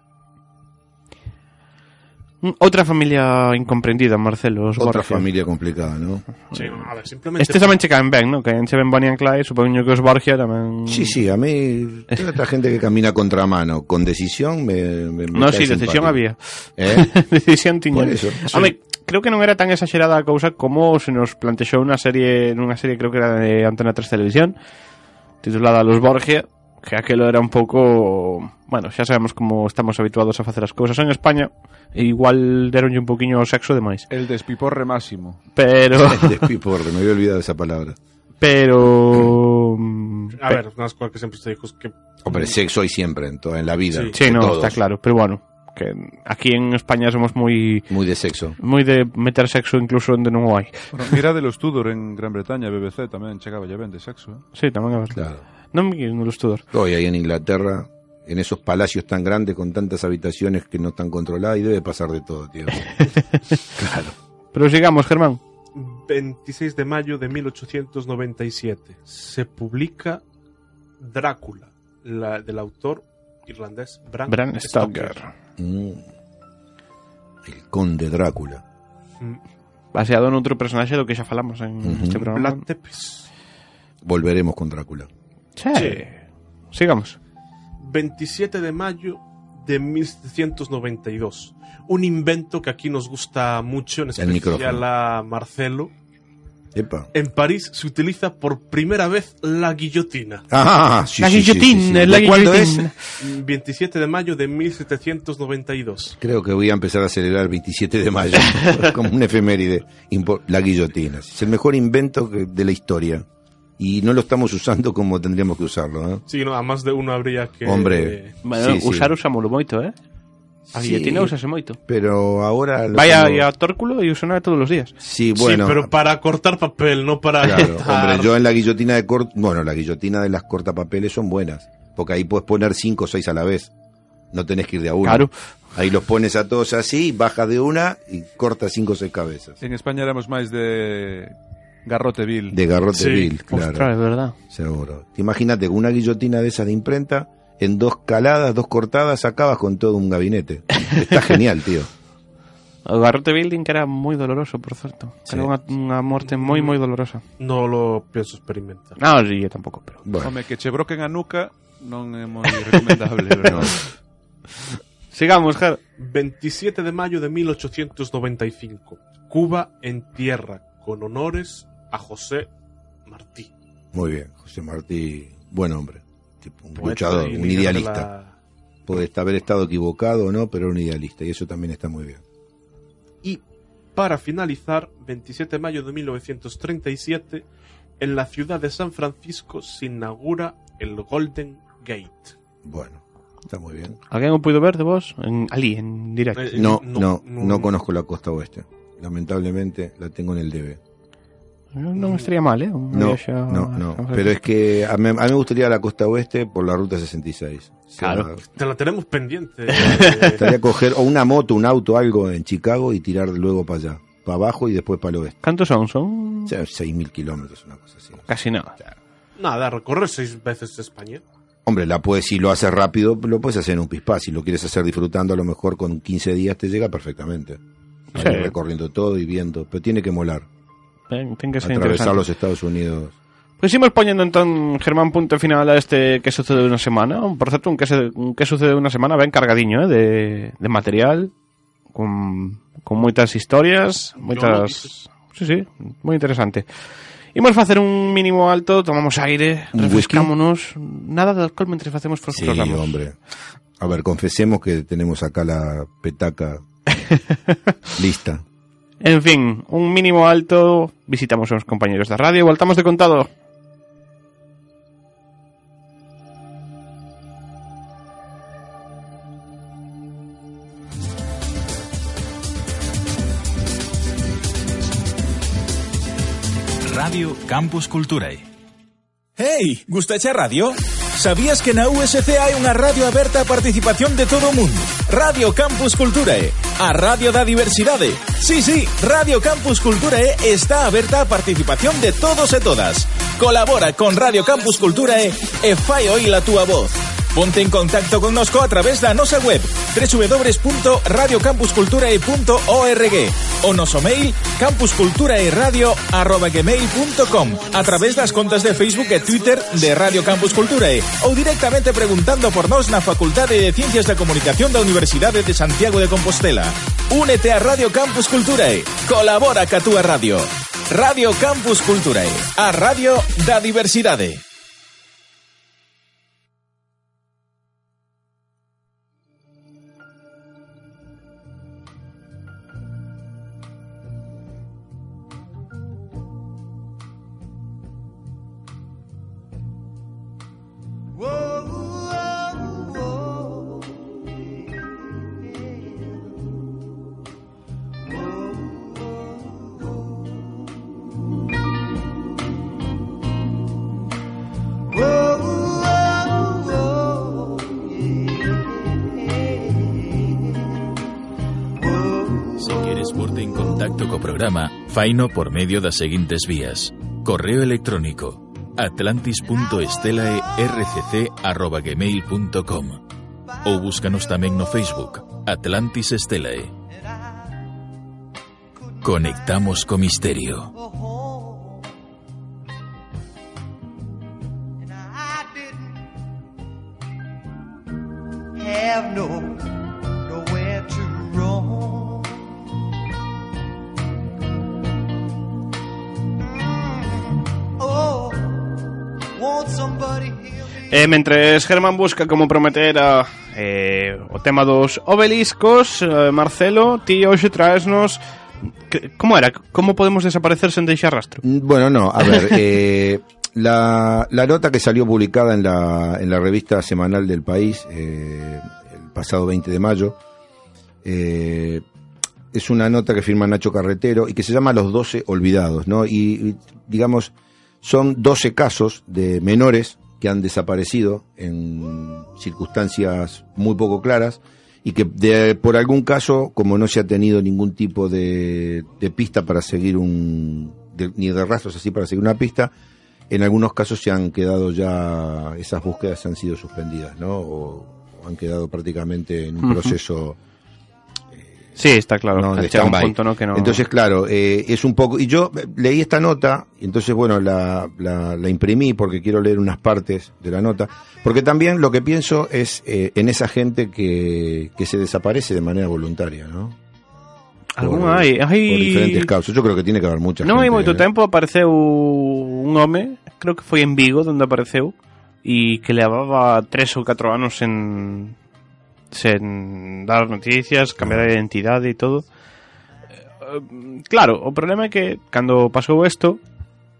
Mm, outra familia incomprendida, Marcelo os Outra Borgia. familia complicada, non? Sí, a ver, simplemente... Este tamén che caen ben, non? Que che ben Bonnie and Clyde, supoño que os Borgia tamén... Sí, sí, a mí... <laughs> Toda esta gente que camina contra a mano, con decisión me... me, me no, sí, decisión había. Eh? <laughs> decisión tiña. Por eso. A mí, creo que non era tan exagerada a cousa como se nos plantexou unha serie, nunha serie creo que era de Antena 3 Televisión, titulada Los Borgia, que aquelo era un pouco... Bueno, xa sabemos como estamos habituados a facer as cousas en España, igual deronlle un poquinho o sexo demais. El despiporre máximo. Pero <laughs> El despiporre, me había olvidado esa palabra. pero mm, A ver, una cosas que siempre se dijo es que Hombre, sexo hay siempre, en, to- en la vida. Sí. Sí, no, todos. está claro, pero bueno, que aquí en España somos moi Muy de sexo. moi de meter sexo incluso onde non o hai. Bueno, mira de los Tudor en Gran Bretaña, BBC tamén chegaba ya ben de sexo, eh? Sí, tamén a ver. Claro. Non me no Tudor. Hoy ahí en Inglaterra, en esos palacios tan grandes con tantas habitaciones que no están controladas y debe pasar de todo, tío. <laughs> claro. Pero sigamos, Germán. 26 de mayo de 1897 se publica Drácula, la, del autor irlandés Bram, Bram Stoker. Mm. El conde Drácula. Mm, Baseado en outro personaxe do que xa falamos en Ujú. este programa. Volveremos con Drácula. Sí. Sí. Sigamos. 27 de mayo de 1792. Un invento que aquí nos gusta mucho, en especial a Marcelo. Epa. En París se utiliza por primera vez la guillotina. Ah, sí, la sí, sí, sí, guillotina, sí. la ¿De cuándo es? guillotina. 27 de mayo de 1792. Creo que voy a empezar a acelerar el 27 de mayo, <laughs> como un efeméride. La guillotina. Es el mejor invento de la historia. Y no lo estamos usando como tendríamos que usarlo. ¿eh? Sí, no, a más de uno habría que... Hombre. Bueno, Sí, sí. usar usámolo moito, eh? A Sí. guillotina usase moito. Pero ahora... Vaya aí a Tórculo e usana todos os días. Sí, bueno. sí, pero para cortar papel, no para... Claro, hombre, yo en la guillotina de cort... Bueno, la guillotina de las cortapapeles son buenas. Porque ahí puedes poner cinco o seis a la vez. No tenés que ir de a uno. Claro. Ahí los pones a todos así, bajas de una y cortas cinco o seis cabezas. En España éramos máis de garrote vil. De garrote Sí. vil, claro. Ostras, es verdad. Seguro. Te Imagínate, con una guillotina de esas de imprenta, en dos caladas, dos cortadas, acabas con todo un gabinete. <laughs> Está genial, tío. Garrote building que era moi doloroso, por certo. Que Sí. era unha, unha morte moi, moi dolorosa. No lo pienso experimentar. Non, sí, yo tampouco, pero... Bueno, Home, que che broquen a nuca non é moi <laughs> recomendable, pero... Sigamos, Ger. 27 de mayo de 1895. Cuba en tierra con honores a José Martí. muy bien. José Martí, buen hombre. Tipo, un poeta luchador, un idealista. la- Puede haber estado equivocado o no, pero era un idealista. Y eso también está muy bien. Y para finalizar, 27 de mayo de 1937, en la ciudad de San Francisco se inaugura el Golden Gate. Bueno, está muy bien. Alguén o puido ver de vos? En, ali, en directo. Eh, No, no, no, no. no conozco la costa oeste. Lamentablemente la tengo en el debe. Non estaría mal, eh? Un No, no, no. Pero es que a mí, a mí me gustaría la costa oeste por la ruta 66. O sea, Claro. Te la tenemos pendiente. <laughs> Me gustaría coger o una moto, un auto, algo en Chicago y tirar luego para allá. Para abajo y después para el oeste. Cantos son? Son O sea, 6.000 kilómetros, una cosa así. casi nada. Nada, recorrer seis veces España. Hombre, la puedes, si lo haces rápido, lo puedes hacer en un pispá. Si lo quieres hacer disfrutando, a lo mejor con 15 días te llega perfectamente. Sí. Recorriendo todo y viendo. Pero tiene que molar. Ten, ten que ser Atravesar interesante. los Estados Unidos. Pois imos poñendo entón, Germán, punto final a este que sucede unha semana. Por certo, un que, se, un que sucede unha semana ben cargadiño, eh, de, de material, con, con moitas historias, moitas... Sí, sí, moi interesante. Imos facer un mínimo alto, tomamos aire, refrescámonos, nada de alcohol mentre facemos os Sí, programas. hombre. A ver, confesemos que tenemos acá la petaca <laughs> lista. En fin, un mínimo alto, visitamos a uns compañeros da radio, voltamos de contado. Radio Campus Culturae. Hey, gustache a radio? Sabías que na USC hai unha radio aberta a participación de todo o mundo? Radio Campus Culturae, a radio da diversidade. Sí, sí, Radio Campus Culturae está aberta a participación de todos e todas. Colabora con Radio Campus Culturae e fai oír a túa voz. Ponte en contacto connosco a través da nosa web www.radiocampusculturae.org o noso mail campusculturaeradio.gmail.com a través das contas de Facebook e Twitter de Radio Campus Culturae ou directamente preguntando por nós na Facultade de Ciencias da Comunicación da Universidade de Santiago de Compostela. Únete a Radio Campus Culturae. Colabora ca túa radio. Radio Campus Culturae, a radio da diversidade. Contacto co programa, faino por medio das seguintes vías. Correo electrónico atlantis.estelae.rcc.gmail.com ou búscanos tamén no Facebook Atlantis Estelae. Conectamos co misterio. Mentres Germán busca como prometera eh, o tema dos obeliscos, eh, Marcelo, ti hoxe traesnos como era? Como podemos desaparecer sen deixar rastro? Mm, Bueno, no, a ver, <laughs> eh, la, nota que salió publicada en la, en la revista semanal del país eh, el pasado 20 de mayo eh, es una nota que firma Nacho Carretero y que se llama Los 12 Olvidados, ¿no? Y, y, digamos, son 12 casos de menores que han desaparecido en circunstancias muy poco claras y que de- por algún caso, como no se ha tenido ningún tipo de, de pista para seguir un, de- ni de rastros así para seguir una pista, en algunos casos se han quedado ya, esas búsquedas han sido suspendidas, ¿no? O, han quedado prácticamente en un proceso Sí, está claro. no, de un punto no que no. Entonces, claro, eh, es un poco... Y yo leí esta nota, y entonces, bueno, la, la, la imprimí porque quiero leer unas partes de la nota, porque también lo que pienso es eh, en esa gente que, que se desaparece de manera voluntaria, ¿no? Hai, hai Por diferentes causas. Yo creo que tiene que haber mucha Non hai gente, moito ¿eh? tempo apareceu un home, creo que foi en Vigo onde apareceu e que levaba tres ou catro anos en sen dar noticias, cambiar de identidade e todo. Eh, Claro, o problema é que cando pasou isto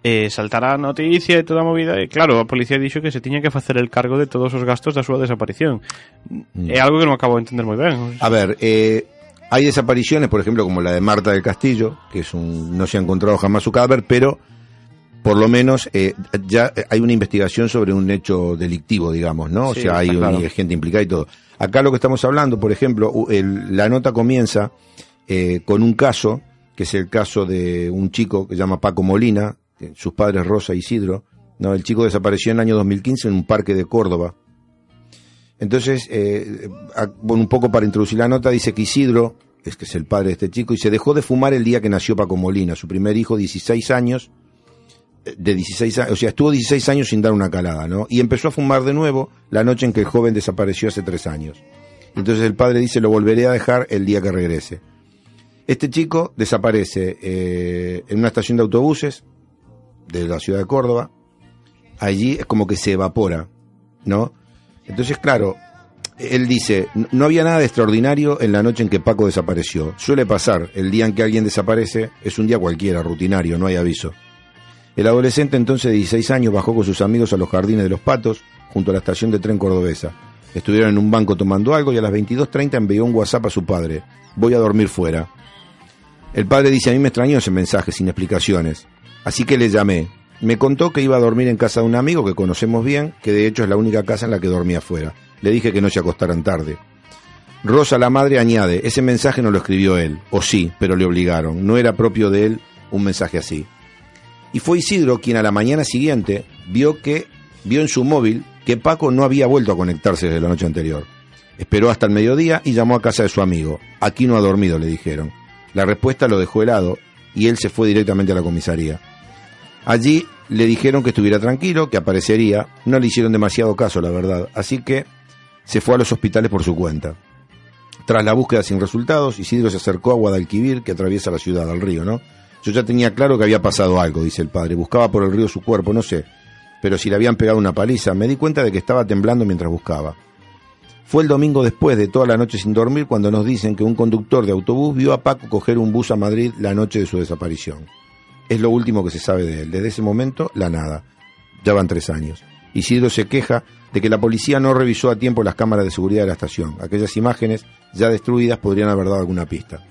eh, saltará a noticia e toda a movida e claro, a policía dixo que se tiña que facer el cargo de todos os gastos da súa desaparición. Mm. É algo que non acabo de entender moi ben. A ver, eh, hay desapariciones, por ejemplo, como la de Marta del Castillo, que es un, no se ha encontrado jamás su cadáver, pero por lo menos eh, ya hay una investigación sobre un hecho delictivo, digamos, ¿no? Sí, o sea, hay está un- claro. gente implicada y todo. Acá lo que estamos hablando, por ejemplo, la nota comienza eh, con un caso, que es el caso de un chico que se llama Paco Molina, sus padres Rosa y Isidro, ¿no? El chico desapareció en el año 2015 en un parque de Córdoba, entonces, eh, un poco para introducir la nota, dice que Isidro, es que es el padre de este chico, y se dejó de fumar el día que nació Paco Molina, su primer hijo, 16 años, de 16 años, o sea, estuvo 16 años sin dar una calada, ¿no? Y empezó a fumar de nuevo la noche en que el joven desapareció hace tres años. Entonces el padre dice, lo volveré a dejar el día que regrese. Este chico desaparece eh, en una estación de autobuses de la ciudad de Córdoba. Allí es como que se evapora, ¿no? Entonces, claro, él dice, "No- había nada de extraordinario en la noche en que Paco desapareció. Suele pasar, el día en que alguien desaparece es un día cualquiera, rutinario, no hay aviso. El adolescente entonces de 16 años bajó con sus amigos a los jardines de los patos, junto a la estación de tren cordobesa. Estuvieron en un banco tomando algo y a las 22.30 envió un WhatsApp a su padre. Voy a dormir fuera. El padre dice, a mí me extrañó ese mensaje sin explicaciones. Así que le llamé. Me contó que iba a dormir en casa de un amigo que conocemos bien, que de hecho es la única casa en la que dormía afuera. Le dije que no se acostaran tarde. Rosa, la madre, añade, ese mensaje no lo escribió él, o sí, pero le obligaron. No era propio de él un mensaje así. Y fue Isidro quien a la mañana siguiente vio que vio en su móvil que Paco no había vuelto a conectarse desde la noche anterior. Esperó hasta el mediodía y llamó a casa de su amigo. Aquí no ha dormido, le dijeron. La respuesta lo dejó helado y él se fue directamente a la comisaría. Allí le dijeron que estuviera tranquilo, que aparecería. No le hicieron demasiado caso, la verdad. Así que se fue a los hospitales por su cuenta. Tras la búsqueda sin resultados, Isidro se acercó a Guadalquivir, que atraviesa la ciudad, al río, ¿no? Yo ya tenía claro que había pasado algo, dice el padre. Buscaba por el río su cuerpo, no sé. Pero si le habían pegado una paliza, me di cuenta de que estaba temblando mientras buscaba. Fue el domingo después de toda la noche sin dormir cuando nos dicen que un conductor de autobús vio a Paco coger un bus a Madrid la noche de su desaparición. Es lo último que se sabe de él. Desde ese momento, la nada. Ya van tres años. Isidro se queja de que la policía no revisó a tiempo las cámaras de seguridad de la estación. Aquellas imágenes, ya destruidas, podrían haber dado alguna pista.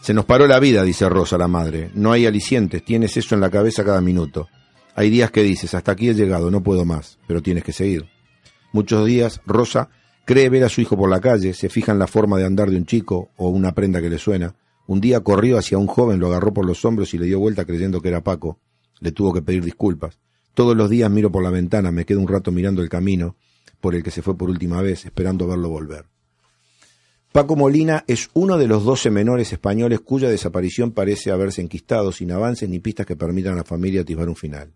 Se nos paró la vida, dice Rosa, la madre. No hay alicientes, tienes eso en la cabeza cada minuto. Hay días que dices, hasta aquí he llegado, no puedo más, pero tienes que seguir. Muchos días, Rosa cree ver a su hijo por la calle, se fija en la forma de andar de un chico o una prenda que le suena. Un día corrió hacia un joven, lo agarró por los hombros y le dio vuelta creyendo que era Paco. Le tuvo que pedir disculpas. Todos los días miro por la ventana, me quedo un rato mirando el camino por el que se fue por última vez, esperando verlo volver. Paco Molina es uno de los doce menores españoles cuya desaparición parece haberse enquistado sin avances ni pistas que permitan a la familia atisbar un final.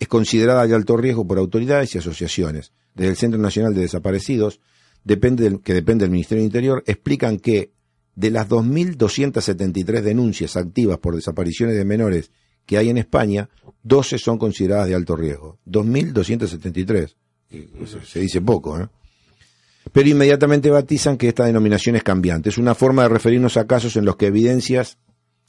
Es considerada de alto riesgo por autoridades y asociaciones. Desde el Centro Nacional de Desaparecidos, depende que depende del Ministerio del Interior, explican que de las 2.273 denuncias activas por desapariciones de menores que hay en España, 12 son consideradas de alto riesgo. 2.273. Y eso Se dice poco, ¿eh? Pero inmediatamente batizan que esta denominación es cambiante. Es una forma de referirnos a casos en los que evidencias,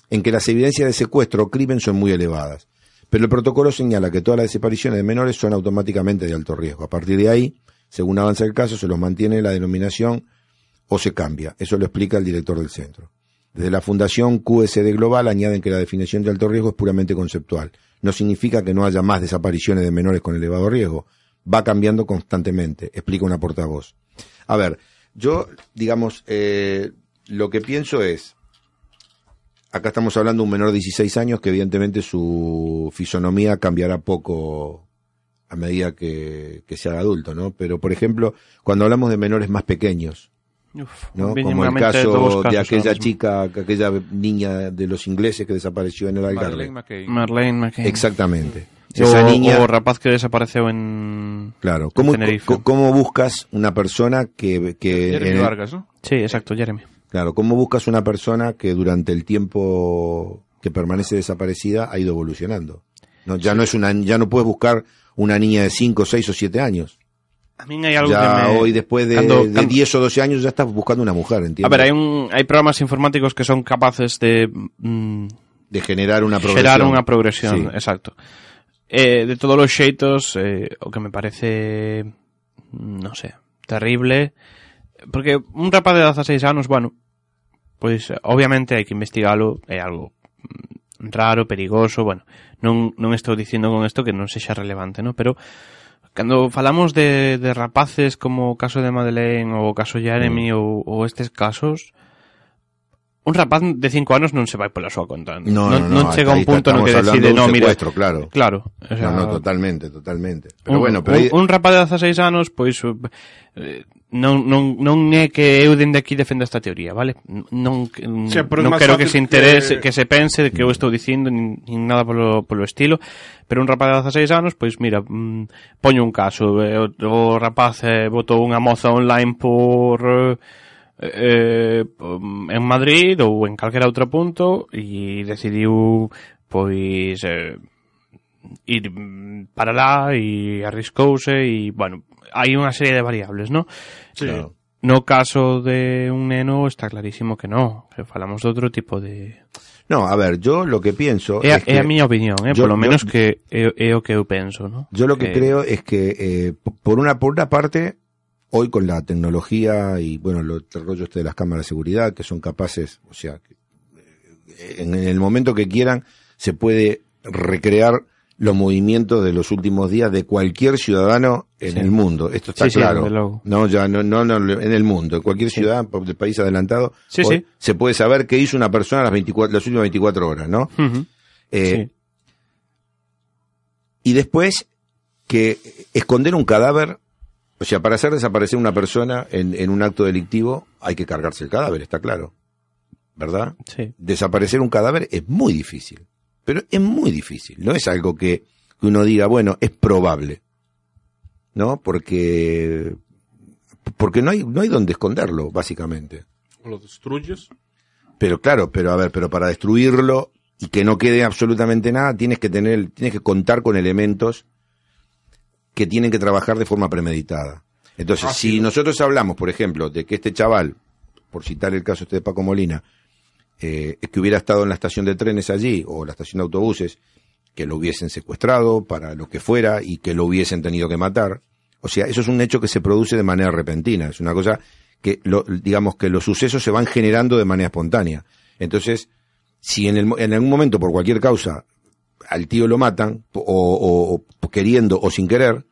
en que las evidencias de secuestro o crimen son muy elevadas. Pero el protocolo señala que todas las desapariciones de menores son automáticamente de alto riesgo. A partir de ahí, según avanza el caso, se los mantiene la denominación o se cambia. Eso lo explica el director del centro. Desde la Fundación QSD Global añaden que la definición de alto riesgo es puramente conceptual. No significa que no haya más desapariciones de menores con elevado riesgo. Va cambiando constantemente, explica una portavoz. A ver, yo, digamos, eh, lo que pienso es, acá estamos hablando de un menor de 16 años que evidentemente su fisonomía cambiará poco a medida que, que se haga adulto, ¿no? Pero, por ejemplo, cuando hablamos de menores más pequeños, Uf, ¿no? Como el caso de aquella chica, aquella niña de los ingleses que desapareció en el Algarve. McKay. Marlene McKay. Exactamente. O, Esa niña, o rapaz que desapareceu en... claro. ¿Cómo, Tenerife. co- ¿Cómo buscas una persona que... que Jeremy en el- Vargas, ¿no? Sí, exacto, Jeremy. Claro, ¿cómo buscas una persona que durante el tiempo que permanece desaparecida ha ido evolucionando? No, ya no es una, ya no puedes buscar una niña de 5, 6 o 7 años. A mí hai algo Ya que me... hoy después de, Cando- de cando- 10 o 12 años ya estás buscando una mujer, ¿entiendes? A ver, hai, un, hai programas informáticos que son capaces de mm, de generar una progresión. xerar unha progresión, Sí. exacto. Eh, de todos os xeitos, eh, o que me parece, non sei, terrible, porque un rapaz de 16 anos, bueno, pois obviamente hai que investigalo, é algo mm, raro, perigoso, bueno, non, non estou dicindo con isto que non sexa relevante, no? pero cando falamos de, de rapaces como o caso de Madeleine ou o caso Jeremy mm. ou, ou estes casos, eh, un rapaz de 5 anos non se vai pola súa conta. No, non, no, no, non chega un punto no que decide, no, mira, claro. Claro, o sea, no, no, totalmente, totalmente. Pero un, bueno, pero un, ahí... un rapaz de 16 anos pois eh, non, non, non é que eu dende aquí defenda esta teoría, vale? Non, o non quero que se interese, que... que se pense que eu estou dicindo nin, nin nada polo, polo estilo, pero un rapaz de 16 anos, pois mira, mm, poño un caso, eh, o, o rapaz eh, botou unha moza online por eh, eh, en Madrid ou en calquera outro punto e decidiu pois eh, ir para lá e arriscouse e, bueno, hai unha serie de variables, ¿no? Sí. Claro. No caso de un neno está clarísimo que no, que falamos de outro tipo de... No, a ver, yo lo que pienso É, es que é a miña opinión, eh? yo- Por lo yo- menos que é, é o que eu penso, ¿no? Yo lo que Eh, creo es que, eh, por una por una parte, hoy con la tecnología y, bueno, lo, el rollo este de las cámaras de seguridad, que son capaces, o sea, eh, en, el momento que quieran, se puede recrear los movimientos de los últimos días de cualquier ciudadano en Sí. el mundo. Esto está Sí, claro. no, ya no, no, no, en el mundo, en cualquier ciudad del país adelantado, Sí, hoy sí. se puede saber qué hizo una persona las 24, las últimas 24 horas, ¿no? Eh, Sí. y después que esconder un cadáver, o sea, para hacer desaparecer una persona en, en un acto delictivo hay que cargarse el cadáver, está claro. ¿Verdad? Sí. Desaparecer un cadáver es muy difícil, pero es muy difícil, no es algo que, que uno diga, bueno, es probable. ¿No? Porque porque no hay no hay donde esconderlo, básicamente. Lo destruyes. Pero claro, pero a ver, pero para destruirlo y que no quede absolutamente nada, tienes que tener, tienes que contar con elementos que tienen que trabajar de forma premeditada. Entonces, Ah, si sí. nosotros hablamos, por ejemplo, de que este chaval, por citar el caso este de Paco Molina, eh, que hubiera estado en la estación de trenes allí o la estación de autobuses, que lo hubiesen secuestrado para lo que fuera y que lo hubiesen tenido que matar. O sea, eso es un hecho que se produce de manera repentina. Es una cosa que, lo, digamos, que los sucesos se van generando de manera espontánea. Entonces, si en, el, en algún momento, por cualquier causa, al tío lo matan, o, o- o queriendo o sin querer,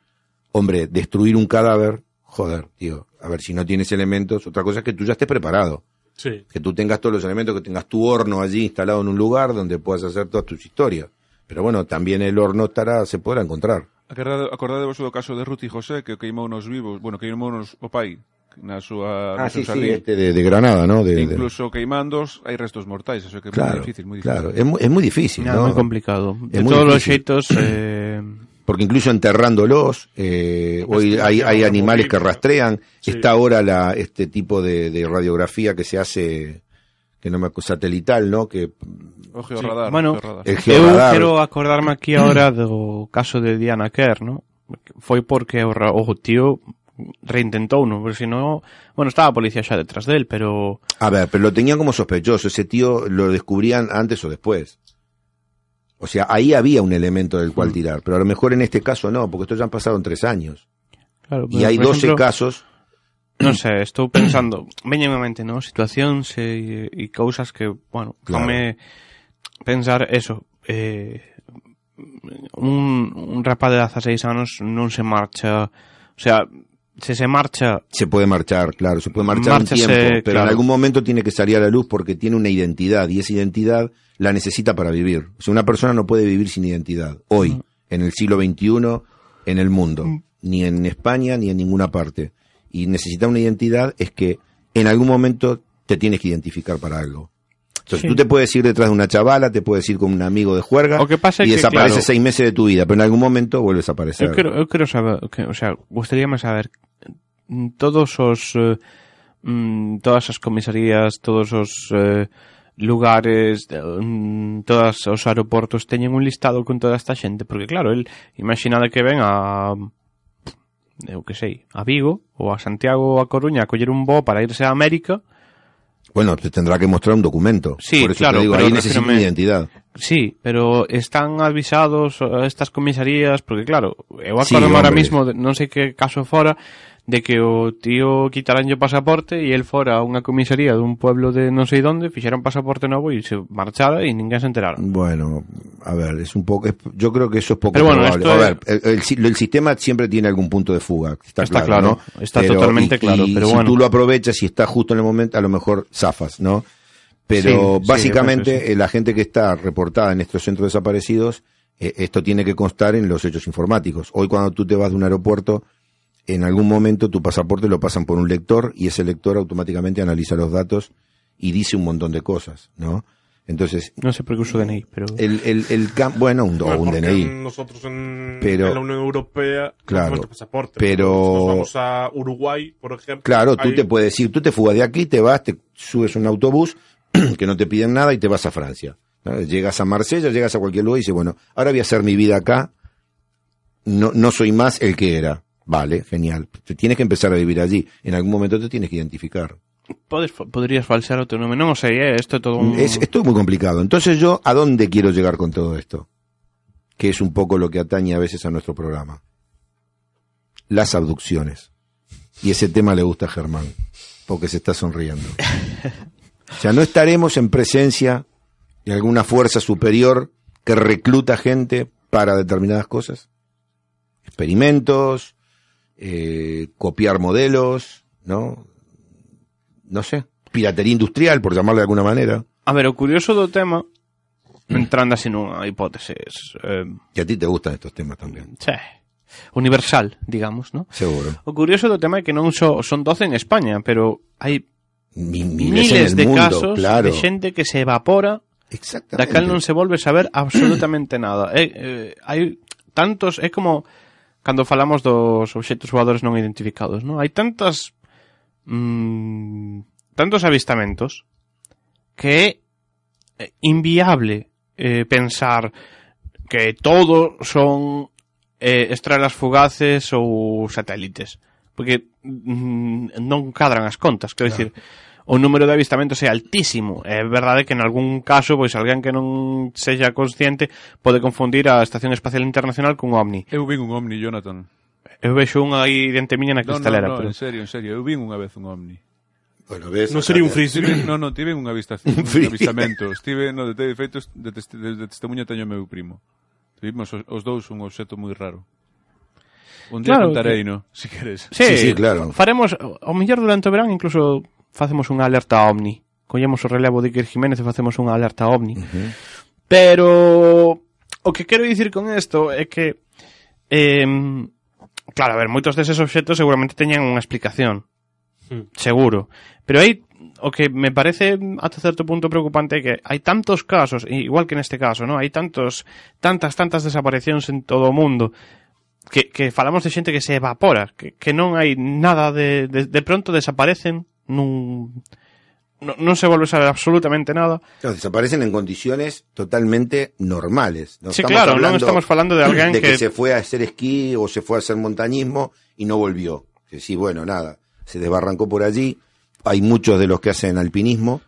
hombre, destruir un cadáver, joder, tío, a ver si no tienes elementos, otra cosa es que tú ya estés preparado. Sí. Que tú tengas todos los elementos, que tengas tu horno allí instalado en un lugar donde puedas hacer todas tus historias. Pero bueno, también el horno estará, se podrá encontrar. Acordade, acordadevos do caso de Ruti José que queimou nos vivos, bueno, queimou nos o pai na súa Ah, sí, sí, este de, de Granada, ¿no? De- de- Incluso queimandos hai restos mortais, eso que é claro, moi difícil, moi difícil. claro. Es, mu- es muy difícil, Nada, ¿no? moi complicado. Es De todos os difícil. xeitos, eh, <clears throat> Porque incluso enterrándolos, eh, hoy hay, hay animales que rastrean. Sí. Está ahora la, este tipo de, de radiografía que se hace, que no me satelital, ¿no? Que O georradar, Bueno, georradar. Eu quero acordarme aquí ahora do caso de Diana Kerr, ¿no? Foi porque o, o tío reintentou, ¿no? Porque si no, bueno, estaba a policía xa detrás del, pero A ver, pero lo tenían como sospechoso. Ese tío lo descubrían antes o después. O sea, ahí había un elemento del Mm. cual tirar. Pero a lo mejor en este caso no, porque esto ya han pasado en tres años. claro, Y hay por 12 exemplo, casos. Non sei, estou pensando, <clears throat> veñen en mente, ¿no? Situacións e, e cousas que, bueno, Claro. claro. pensar eso, eh, un, un rapaz de 16 anos non se marcha, o sea, se se marcha Se puede marchar, claro, se puede marchar un tiempo, pero en algún momento tiene que salir a la luz porque tiene una identidad y esa identidad la necesita para vivir. O sea, una persona no puede vivir sin identidad. Hoy, en el siglo XXI, en el mundo, ni en España ni en ninguna parte. Y necesita una identidad es que en algún momento te tienes que identificar para algo. Entonces Sí. tú te puedes ir detrás de una chavala, te puedes ir con un amigo de juerga O que pasa y que, desapareces claro, seis meses de tu vida, pero en algún momento vuelves a aparecer. Eu quero, eu quero saber, o sea, gustaríame saber mm, Mm, todos os eh, mm, todas as comisarías, todos os eh, lugares, mm, todos os aeroportos teñen un listado con toda esta xente, porque claro, el imaginade que ven a eu que sei, a Vigo ou a Santiago ou a Coruña a coller un voo para irse a América, Bueno, te tendrá que mostrar un documento. Sí, Por eso claro, te digo, ahí necesitan identidad. Sí, pero están avisados estas comisarías, porque claro, eu acordo sí, ahora mismo, non sei que caso fora, de que o tío quitaran o pasaporte e el fora a unha comisaría dun pueblo de non sei donde, fixeran pasaporte novo e se marchara e ninguén se enterara. Bueno, a ver, es un poco, es- yo creo que eso es poco Pero bueno, probable. A ver, el, el si- el sistema siempre tiene algún punto de fuga, está, Está claro, claro, ¿no? está totalmente claro, pero si bueno. tú lo aprovechas y estás justo en el momento, a lo mejor zafas, ¿no? Pero Sí, básicamente yo eh, la gente que está reportada en estos centros desaparecidos, eh, esto tiene que constar en los hechos informáticos. Hoy cuando tú te vas de un aeropuerto, en algún momento tu pasaporte lo pasan por un lector y ese lector automáticamente analiza los datos y dice un montón de cosas, ¿no? Entonces, Non sei por que uso DNI, pero... el, el, el bueno, un, un DNI. Nosotros en, Pero- en la Unión Europea no Claro, pasaporte. pero- Si nos vamos a Uruguay, por ejemplo. Claro, tú te puedes ir, tú te fugas de aquí, te vas, te subes un autobús <clears throat> que no te piden nada y te vas a Francia. ¿no? Llegas a Marsella, llegas a cualquier lugar y dices, bueno, ahora voy a hacer mi vida acá, no, no soy más el que era. Vale, genial. Te tienes que empezar a vivir allí. En algún momento te tienes que identificar. Podrías falsear o teu nome, non o sei, eh? Isto é todo un... Es, esto es muy complicado. Entonces yo, ¿a dónde quiero llegar con todo esto? Que es un poco lo que atañe a veces a nuestro programa. Las abducciones. Y ese tema le gusta a Germán, porque se está sonriendo. O sea, no estaremos en presencia de alguna fuerza superior que recluta gente para determinadas cosas. Experimentos, eh, copiar modelos, ¿no? No sé, piratería industrial, por llamarlo de alguna manera. A ver, o curioso do tema, entrando así nunha hipótese, es, eh, Y a ti te gustan estos temas también, che, universal, digamos, ¿no? seguro. O curioso do tema é que non so, son 12 en España, pero hai Mi- miles, de mundo, casos claro. de xente que se evapora Exactamente. da cal non se volve saber absolutamente nada. É, eh, hai tantos, é como cando falamos dos obxectos voadores non identificados, non? Hai tantas mm, tantos avistamentos que é eh, inviable eh, pensar que todo son eh, estrelas fugaces ou satélites, porque mm, non cadran as contas, quero claro. dicir, o número de avistamentos é altísimo. É verdade que en algún caso, pois alguén que non sexa consciente pode confundir a Estación Espacial Internacional cun ovni. Eu vin un ovni, Jonathan. Eu vexo unha aí diante miña na cristalera. Non, non, no, pero... en serio, en serio. Eu vin unha vez un ovni. Bueno, ves, non sería un frisbee. Non, non, tive un, avista, <laughs> un, un avistamento. Estive, no, de, de feito, de, test, de, de testemunha teño meu primo. Tivimos os, os dous un obxeto moi raro. Un día claro, contarei, que... no, <laughs> si queres. Sí, sí, sí, claro. Faremos, ao mellor durante o verán, incluso facemos unha alerta ovni. Collemos o relevo de Iker Jiménez e facemos unha alerta ovni. Uh -huh. Pero o que quero dicir con isto é que eh, claro, a ver, moitos deses obxectos seguramente teñan unha explicación. Hmm. Seguro. Pero aí o que me parece ata certo punto preocupante é que hai tantos casos, igual que neste caso, ¿no? Hai tantos tantas tantas desaparicións en todo o mundo que que falamos de xente que se evapora, que que non hai nada de de, de pronto desaparecen nun no, non se volve a saber absolutamente nada. Claro, desaparecen en condiciones totalmente normales. No sí, claro, hablando estamos falando de alguén de que, que, se fue a hacer esquí o se fue a hacer montañismo y no volvió. Que sí, bueno, nada, se desbarrancó por allí. Hay muchos de los que hacen alpinismo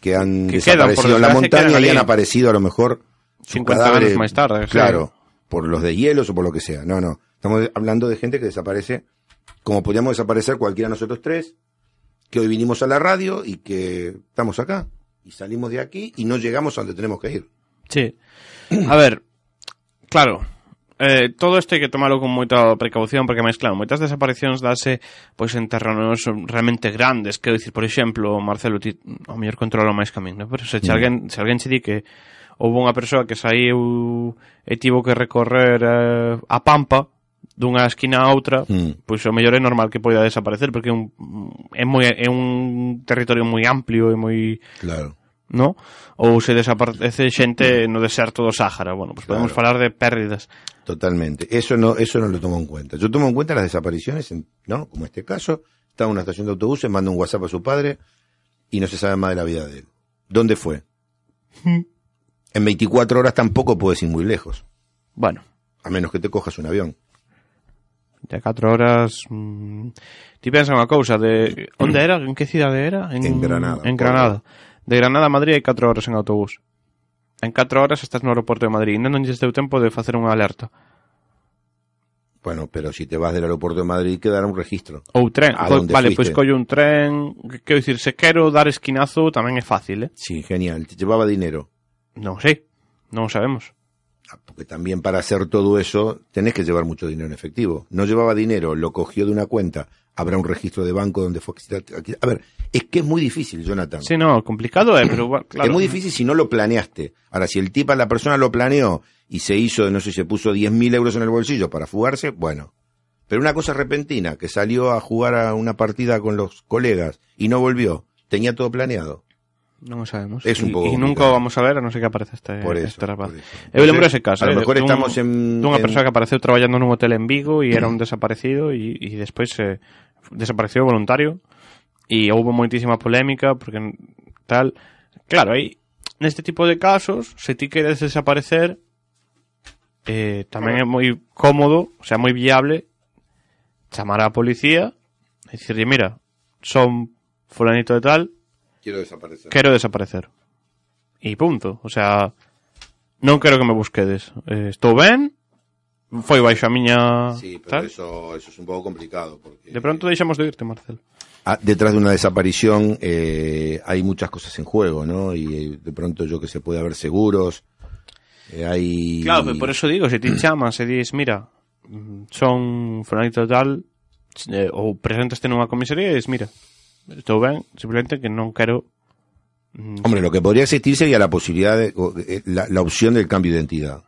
que han Que desaparecido en la montaña y han aparecido a lo mejor sus 50 cadáveres, años más tarde, sí. Claro, por los de hielos o por lo que sea. No, no. Estamos hablando de gente que desaparece como podríamos desaparecer cualquiera de nosotros tres, que hoy vinimos a la radio y que estamos acá y salimos de aquí y no llegamos a donde tenemos que ir. Sí. <clears throat> A ver, claro, eh, todo isto hai que tomalo con moita precaución porque máis claro, moitas desaparicións dase pois en terrenos realmente grandes, quero dicir, por exemplo, Marcelo ti ao mellor controlo máis camín, ¿no? Pero se mm. alguén, se alguén che di que houve unha persoa que saiu e eh, tivo que recorrer eh, a Pampa dunha esquina a outra, Mm. pois o mellor é normal que poida desaparecer porque é un é moi é un territorio moi amplio e moi Claro. ¿no? Ou se desaparece xente no deserto do Sáhara. Bueno, pues podemos Claro. falar de pérdidas. Totalmente. Eso no, eso no lo tomo en cuenta. Yo tomo en cuenta las desapariciones, en- ¿no? Como este caso, está en una estación de autobuses, manda un WhatsApp a su padre y no se sabe más de la vida de él. ¿Dónde fue? <laughs> En 24 horas tampoco puedes ir muy lejos, Bueno, a menos que te cojas un avión. de 4 horas mm, ti pensa unha cousa de <clears throat> onde era, en que cidade era? En, en Granada. En Granada. Pois. De Granada a Madrid hai 4 horas en autobús. En 4 horas estás no aeroporto de Madrid, non non lles deu tempo de facer unha alerta. Bueno, pero si te vas del aeroporto de Madrid quedará un registro. Ou tren, a Co vale, pois pues collo un tren, quero dicir, se quero dar esquinazo tamén é fácil, eh? Sí, genial, te llevaba dinero. Non sei, non sabemos. Ah, Porque también para hacer todo eso tenés que llevar mucho dinero en efectivo. No llevaba dinero, lo cogió de una cuenta. Habrá un registro de banco donde fue... A ver, es que es muy difícil, Jonathan. Sí, no, complicado é, pero claro. Es muy difícil si no lo planeaste. Ahora, si el tipo, la persona lo planeó y se hizo, no sé, se puso 10.000 euros en el bolsillo para fugarse, bueno. Pero una cosa repentina, que salió a jugar a una partida con los colegas y no volvió, tenía todo planeado. Non o sabemos. Es un pouco E, nunca vamos a ver, a non ser que aparece este, Por eso, este rapaz. por eso. Entonces, ese caso. a lo eh, mejor dun- estamos en- Dunha en- persoa que apareceu traballando nun hotel en Vigo e era un desaparecido e despois se desapareceu voluntario e houve moitísima polémica porque tal... Claro, aí neste tipo de casos, se ti queres desaparecer eh, tamén é moi cómodo, o sea, moi viable chamar á policía e dicirlle, mira, son fulanito de tal, Quiero desaparecer. quero desaparecer. E punto. O sea, non quero que me busquedes. Eh, estou ben, foi baixo a miña... Sí, pero tal. eso, eso es un poco complicado. Porque... De pronto deixamos de irte, Marcel. Ah, detrás de una desaparición eh, hay muchas cosas en juego, ¿no? Y eh, de pronto yo que se puede haber seguros, eh, hay... Claro, pero por eso digo, se ti chamas e dis, mira, mm, son fulanito tal, eh, ou presentaste nunha comisaría e dis, mira, ben, simplemente que non quero... mm, Hombre, lo que podría existir sería la posibilidad de, eh, la, la opción del cambio de identidad.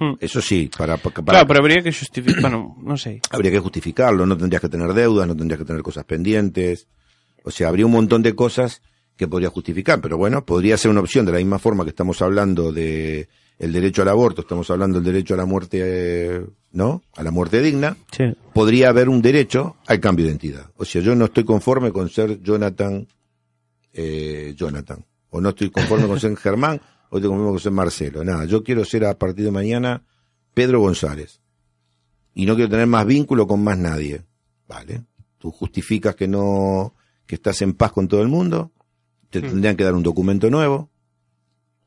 Hmm. Eso sí, para, para- Claro, pero habría que justificar, bueno, non sei. habría que justificarlo, no tendrías que tener deudas, no tendrías que tener cosas pendientes. O sea, habría un montón de cosas que podría justificar, pero bueno, podría ser una opción de la misma forma que estamos hablando de el derecho al aborto, estamos hablando del derecho a la muerte, ¿no? A la muerte digna. Sí. podría haber un derecho al cambio de identidad. O sea, yo no estoy conforme con ser Jonathan, eh, Jonathan. O no estoy conforme con ser <laughs> Germán, o estoy conforme con ser Marcelo. Nada, yo quiero ser a partir de mañana Pedro González. Y no quiero tener más vínculo con más nadie. Vale. Tú justificas que no, que estás en paz con todo el mundo. Te tendrían que dar un documento nuevo.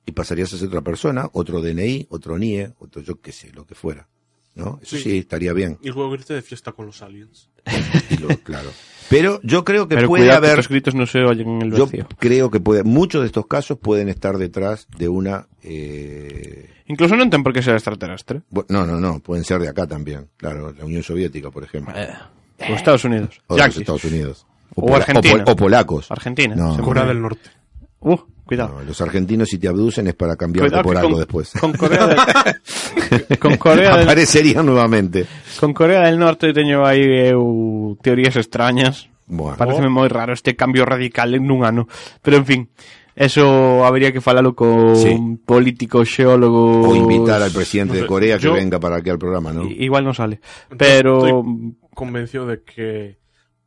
Y pasarías a ser otra persona, otro DNI, otro NIE, otro yo qué sé, lo que fuera. ¿No? Eso Sí. sí estaría bien. Y luego irte de fiesta con los aliens. Y claro. Pero yo creo que Pero puede que haber, estos gritos no se oyen en el yo vacío. creo que puede, muchos de estos casos pueden estar detrás de una, eh, Incluso non ten por que ser extraterrestre. no, no, no, pueden ser de acá también, claro, la Unión Soviética, por ejemplo, Eh, Os Estados Unidos. o. Estados Unidos, O pola- Argentina. pol- o polacos, Argentina. No. Corea del Norte. Uh, cuidado. No, los argentinos si te abducen es para cambiarte Cuidado por algo con, después. con Corea del, <laughs> con Corea del, Aparecerían nuevamente. con Corea del Norte teño aí eu teorías extrañas. Bueno, Pareceme moi raro este cambio radical en un ano. Pero en fin, eso habría que falalo con Sí. políticos, xeólogos. o invitar al presidente No sé, de Corea que yo- venga para aquí al programa, ¿no? Igual no sale. Pero Estoy convencido de que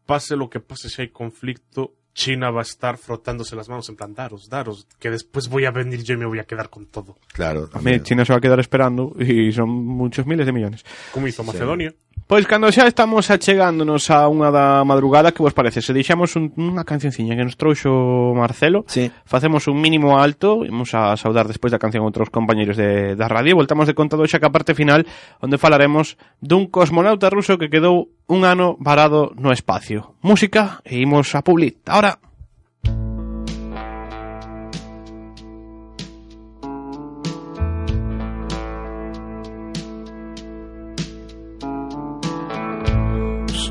pase lo que pase si hay conflicto, China va a estar frotándose las manos en plan, daros, daros, que después voy a venir yo y me voy a quedar con todo. Claro. también. China se va a quedar esperando y son muchos miles de millones. Como hizo Macedonia. Pois cando xa estamos achegándonos a unha da madrugada Que vos parece? Se deixamos un, unha cancionciña que nos trouxo Marcelo sí. Facemos un mínimo alto Imos a saudar despois da canción outros compañeros de, da radio Voltamos de contado xa que a parte final Onde falaremos dun cosmonauta ruso que quedou un ano varado no espacio Música e imos a Publi. Ahora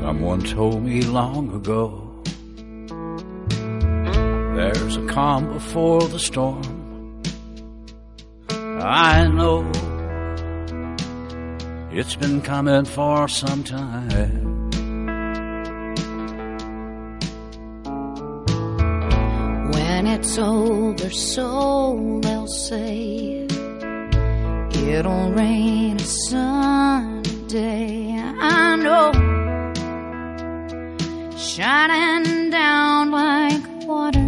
Someone told me long ago there's a calm before the storm. I know it's been coming for some time. When it's over, so they'll say it'll rain a sunny day. I know, shining down like water.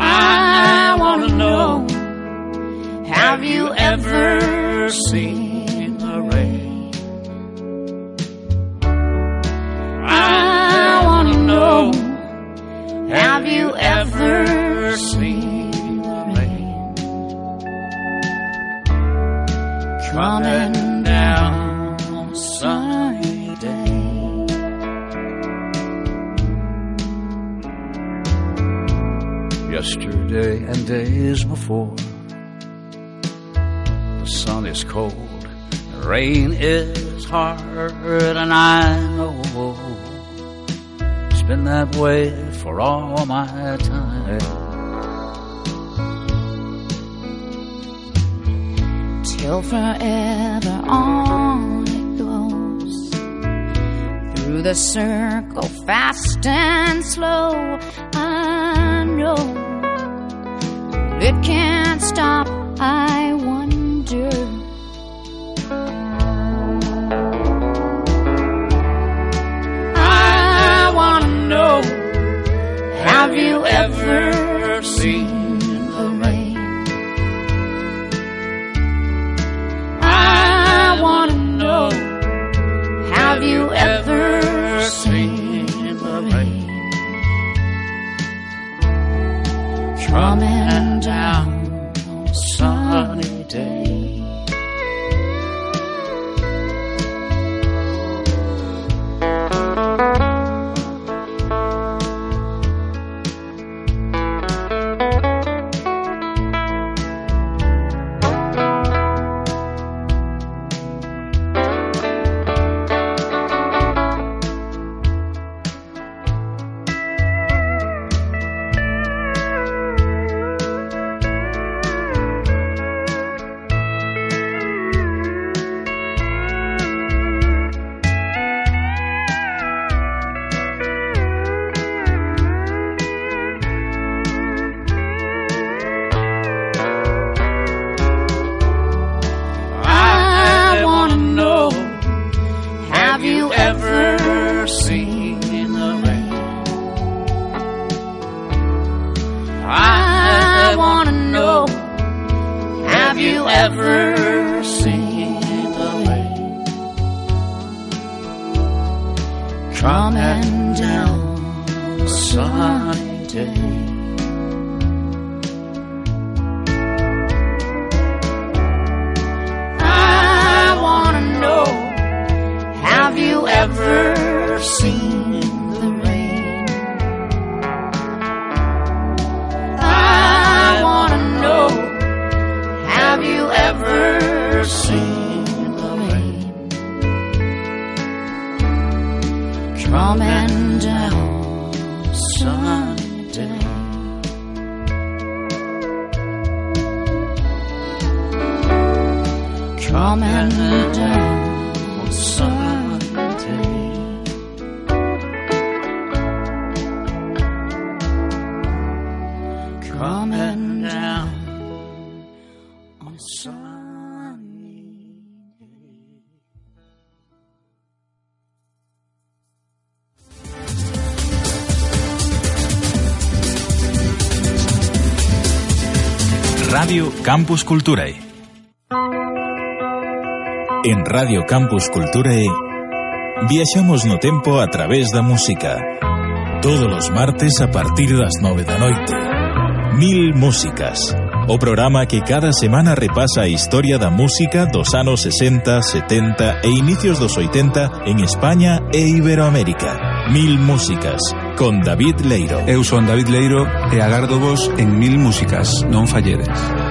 I wanna know, have you ever seen before, the sun is cold, the rain is hard, and I know it's been that way for all my time. till forever on it goes. Through the circle fast and slow it can't stop i wonder. I want to know have you ever seen on sunny day. I want to know Have you ever seen the rain? I want to know Have you ever seen Down. Radio Campus Culturae. En Radio Campus Culturae viaxamos no tempo a través da música. Todos os martes a partir das nove da noite. Mil Músicas. O programa que cada semana repasa a historia da música dos anos 60, 70 e inicios dos 80 en España e Iberoamérica. Mil Músicas, con David Leiro. Eu son David Leiro e agardo vos en Mil Músicas, non falledes.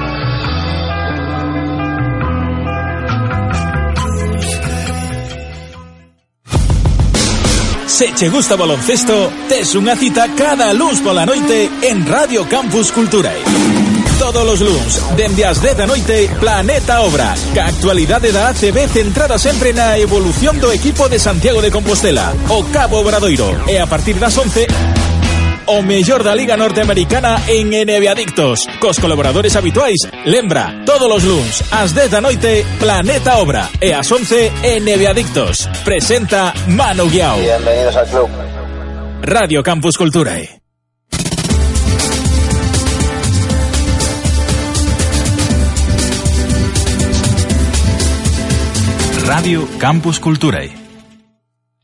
Se che gusta baloncesto, tes unha cita cada luns pola noite en Radio Campus Culturae. Todos os luns, dende as 10 da noite, Planeta Obra, ca actualidade da ACB centrada sempre na evolución do equipo de Santiago de Compostela, o Cabo Obradoiro, e a partir das 11, o mellor da Liga Norteamericana en NBA Adictos, cos colaboradores habituais. Lembra, todos os luns, ás 10 da noite, Planeta Obra, e ás 11, NBA Adictos. Presenta Manu Guiao. Bienvenidos al club. Radio Campus Culturae. Radio Campus Culturae.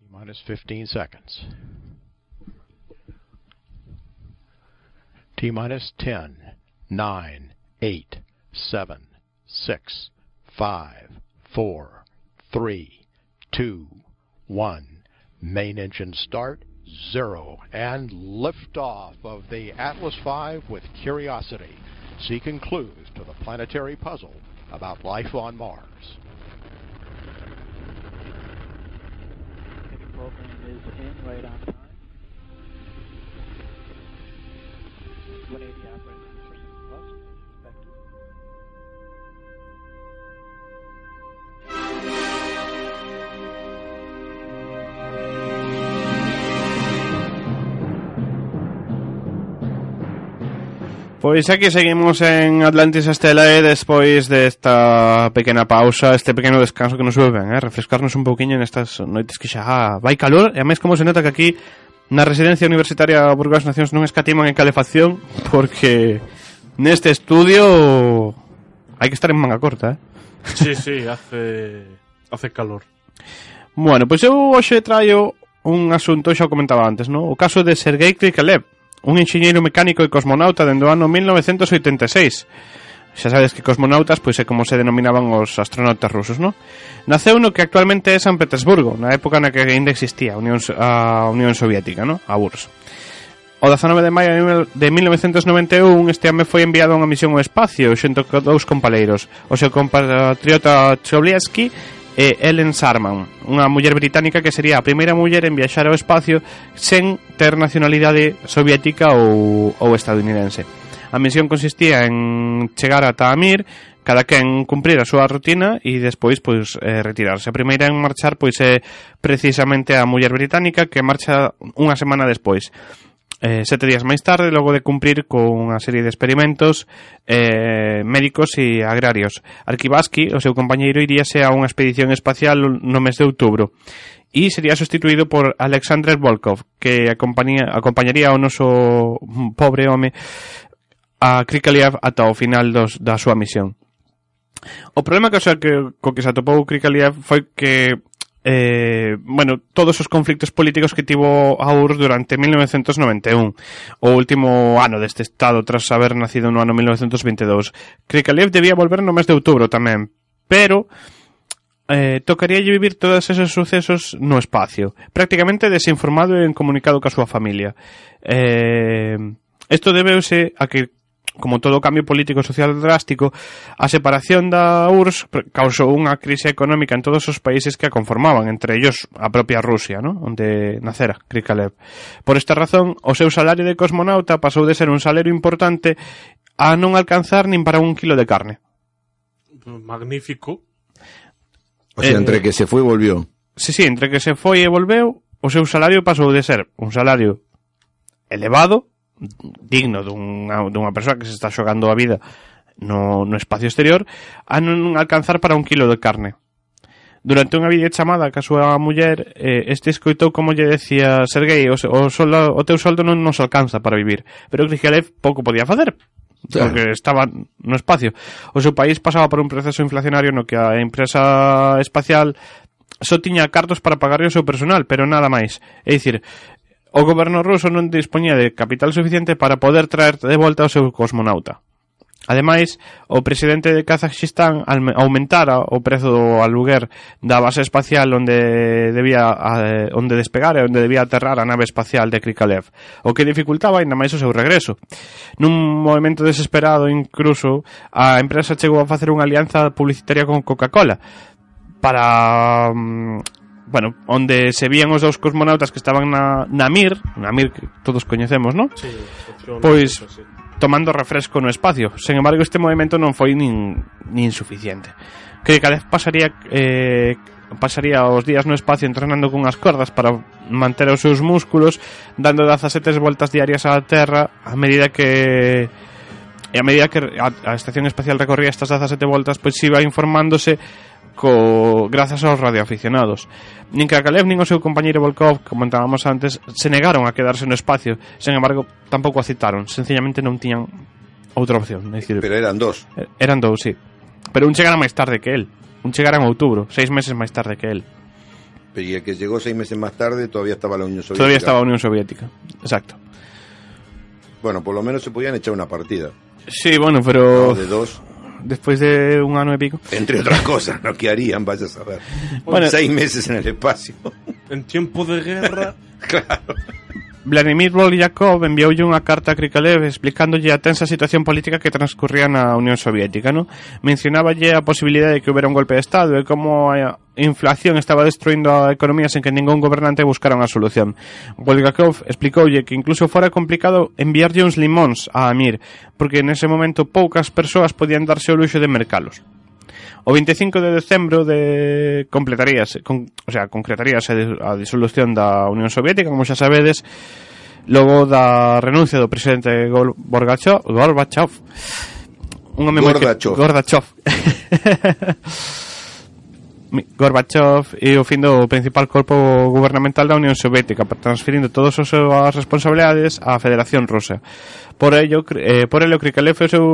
Minus 15 seconds. T minus 10, 9, 8, 7, 6, 5, 4, 3, 2, 1. Main engine start, zero. And liftoff of the Atlas V with Curiosity, seeking clues to the planetary puzzle about life on Mars. program is in right on time. 180 operating system plus. Expected. Pois aquí seguimos en Atlantis Estelae despois desta pequena pausa, este pequeno descanso que nos sube ben, eh? refrescarnos un pouquiño nestas noites que xa vai calor, e a máis como se nota que aquí Na residencia universitaria Burgos Nacións non escatiman en calefacción porque neste estudio hai que estar en manga corta, eh? Sí, sí, hace, hace calor. Bueno, pois eu hoxe traio un asunto xa o comentaba antes, ¿no? o caso de Sergei Krikalev, un enxeñeiro mecánico e cosmonauta dende o ano 1986 Xa sabes que cosmonautas pois é como se denominaban os astronautas rusos, non? Naceu no que actualmente é San Petersburgo, na época na que ainda existía a Unión, a Unión Soviética, non? A URSS. O 19 de maio de 1991 este home foi enviado a unha misión ao espacio xunto co dous compaleiros, o seu compatriota Chomliaski e Ellen Sarman, unha muller británica que sería a primeira muller en viaxar ao espacio sen ter nacionalidade soviética ou, ou estadounidense. A misión consistía en chegar ata Amir, cada quen cumprir a súa rutina e despois pois eh, retirarse. A primeira en marchar pois é precisamente a muller británica que marcha unha semana despois. Eh, sete días máis tarde, logo de cumprir con unha serie de experimentos eh, médicos e agrarios. Arquibaski, o seu compañeiro, iríase a unha expedición espacial no mes de outubro e sería sustituído por Alexander Volkov, que acompañaría ao noso pobre home a Krikalev ata o final dos, da súa misión. O problema que, o sea, que, co que se atopou Krikalev foi que eh, bueno, todos os conflictos políticos que tivo a URSS durante 1991, o último ano deste estado tras haber nacido no ano 1922. Krikalev debía volver no mes de outubro tamén, pero eh, tocaría vivir todos esos sucesos no espacio, prácticamente desinformado e incomunicado ca súa familia. Eh, Isto debeuse a que como todo cambio político e social drástico, a separación da URSS causou unha crise económica en todos os países que a conformaban, entre ellos a propia Rusia, ¿no? onde nacera Krikalev. Por esta razón, o seu salario de cosmonauta pasou de ser un salario importante a non alcanzar nin para un kilo de carne. Magnífico. O sea, eh, entre que se foi e volvió. Sí, sí, entre que se foi e volveu, o seu salario pasou de ser un salario elevado digno dunha, dunha persoa que se está xogando a vida no, no espacio exterior a non alcanzar para un kilo de carne. Durante unha videochamada ca súa muller, eh, este escoitou como lle decía Sergei, o, o, soldo, o teu soldo non nos alcanza para vivir. Pero Grigalev pouco podía facer, porque estaba no espacio. O seu país pasaba por un proceso inflacionario no que a empresa espacial só tiña cartos para pagar o seu personal, pero nada máis. É dicir, O goberno ruso non dispoñía de capital suficiente para poder traer de volta o seu cosmonauta. Ademais, o presidente de Kazaxistán aumentara o prezo do aluguer da base espacial onde debía onde despegar e onde debía aterrar a nave espacial de Krikalev, o que dificultaba ainda máis o seu regreso. Nun movimento desesperado incluso, a empresa chegou a facer unha alianza publicitaria con Coca-Cola para mm, bueno, onde se vían os dous cosmonautas que estaban na, na Mir, na Mir que todos coñecemos, non? Sí, pois pues, tomando refresco no espacio. Sen embargo, este movimento non foi nin, nin suficiente. Que cada vez pasaría eh, pasaría os días no espacio entrenando cunhas cordas para manter os seus músculos, dando 17 voltas diarias á Terra a medida que e a medida que a, a estación espacial recorría estas 17 voltas, pois iba informándose co, grazas aos radioaficionados. Nin Krikalev nin o seu compañeiro Volkov, como comentábamos antes, se negaron a quedarse no espacio. Sen embargo, tampouco a citaron. Sencillamente non tiñan outra opción. Pero eran dos. eh, eran dous, sí. Pero un chegara máis tarde que él. Un chegara en outubro, seis meses máis tarde que él. Pero y el que llegó seis meses más tarde todavía estaba la Unión Soviética. Todavía estaba a Unión Soviética. Exacto. Bueno, por lo menos se podían echar una partida. Sí, bueno, pero... No, de dos. Despois de un ano e pico. Entre otras cosas, ¿no? ¿Qué harían? Vaya a saber. Bueno. Seis meses en el espacio. En tiempo de guerra, <laughs> Vladimir Bolyakov envioulle unha carta a Krikalev explicándolle a tensa situación política que transcurría na Unión Soviética, No? Mencionáballe a posibilidade de que houbera un golpe de Estado e como a inflación estaba destruindo a economía sen que ningún gobernante buscara unha solución. Bolyakov explicoulle que incluso fora complicado enviarlle uns limóns a Amir, porque nese momento poucas persoas podían darse o luxo de mercalos. O 25 de decembro de completaríase, con, o sea, concretaríase a disolución da Unión Soviética, como xa sabedes, logo da renuncia do presidente Gol, Borgacho, Gorbachev. Un home Gorbachev. Que, Gorbachev. <laughs> Gorbachev e o fin do principal corpo gubernamental da Unión Soviética transferindo todas as súas responsabilidades á Federación Rusa. Por ello, eh, por ello Krikalev e o seu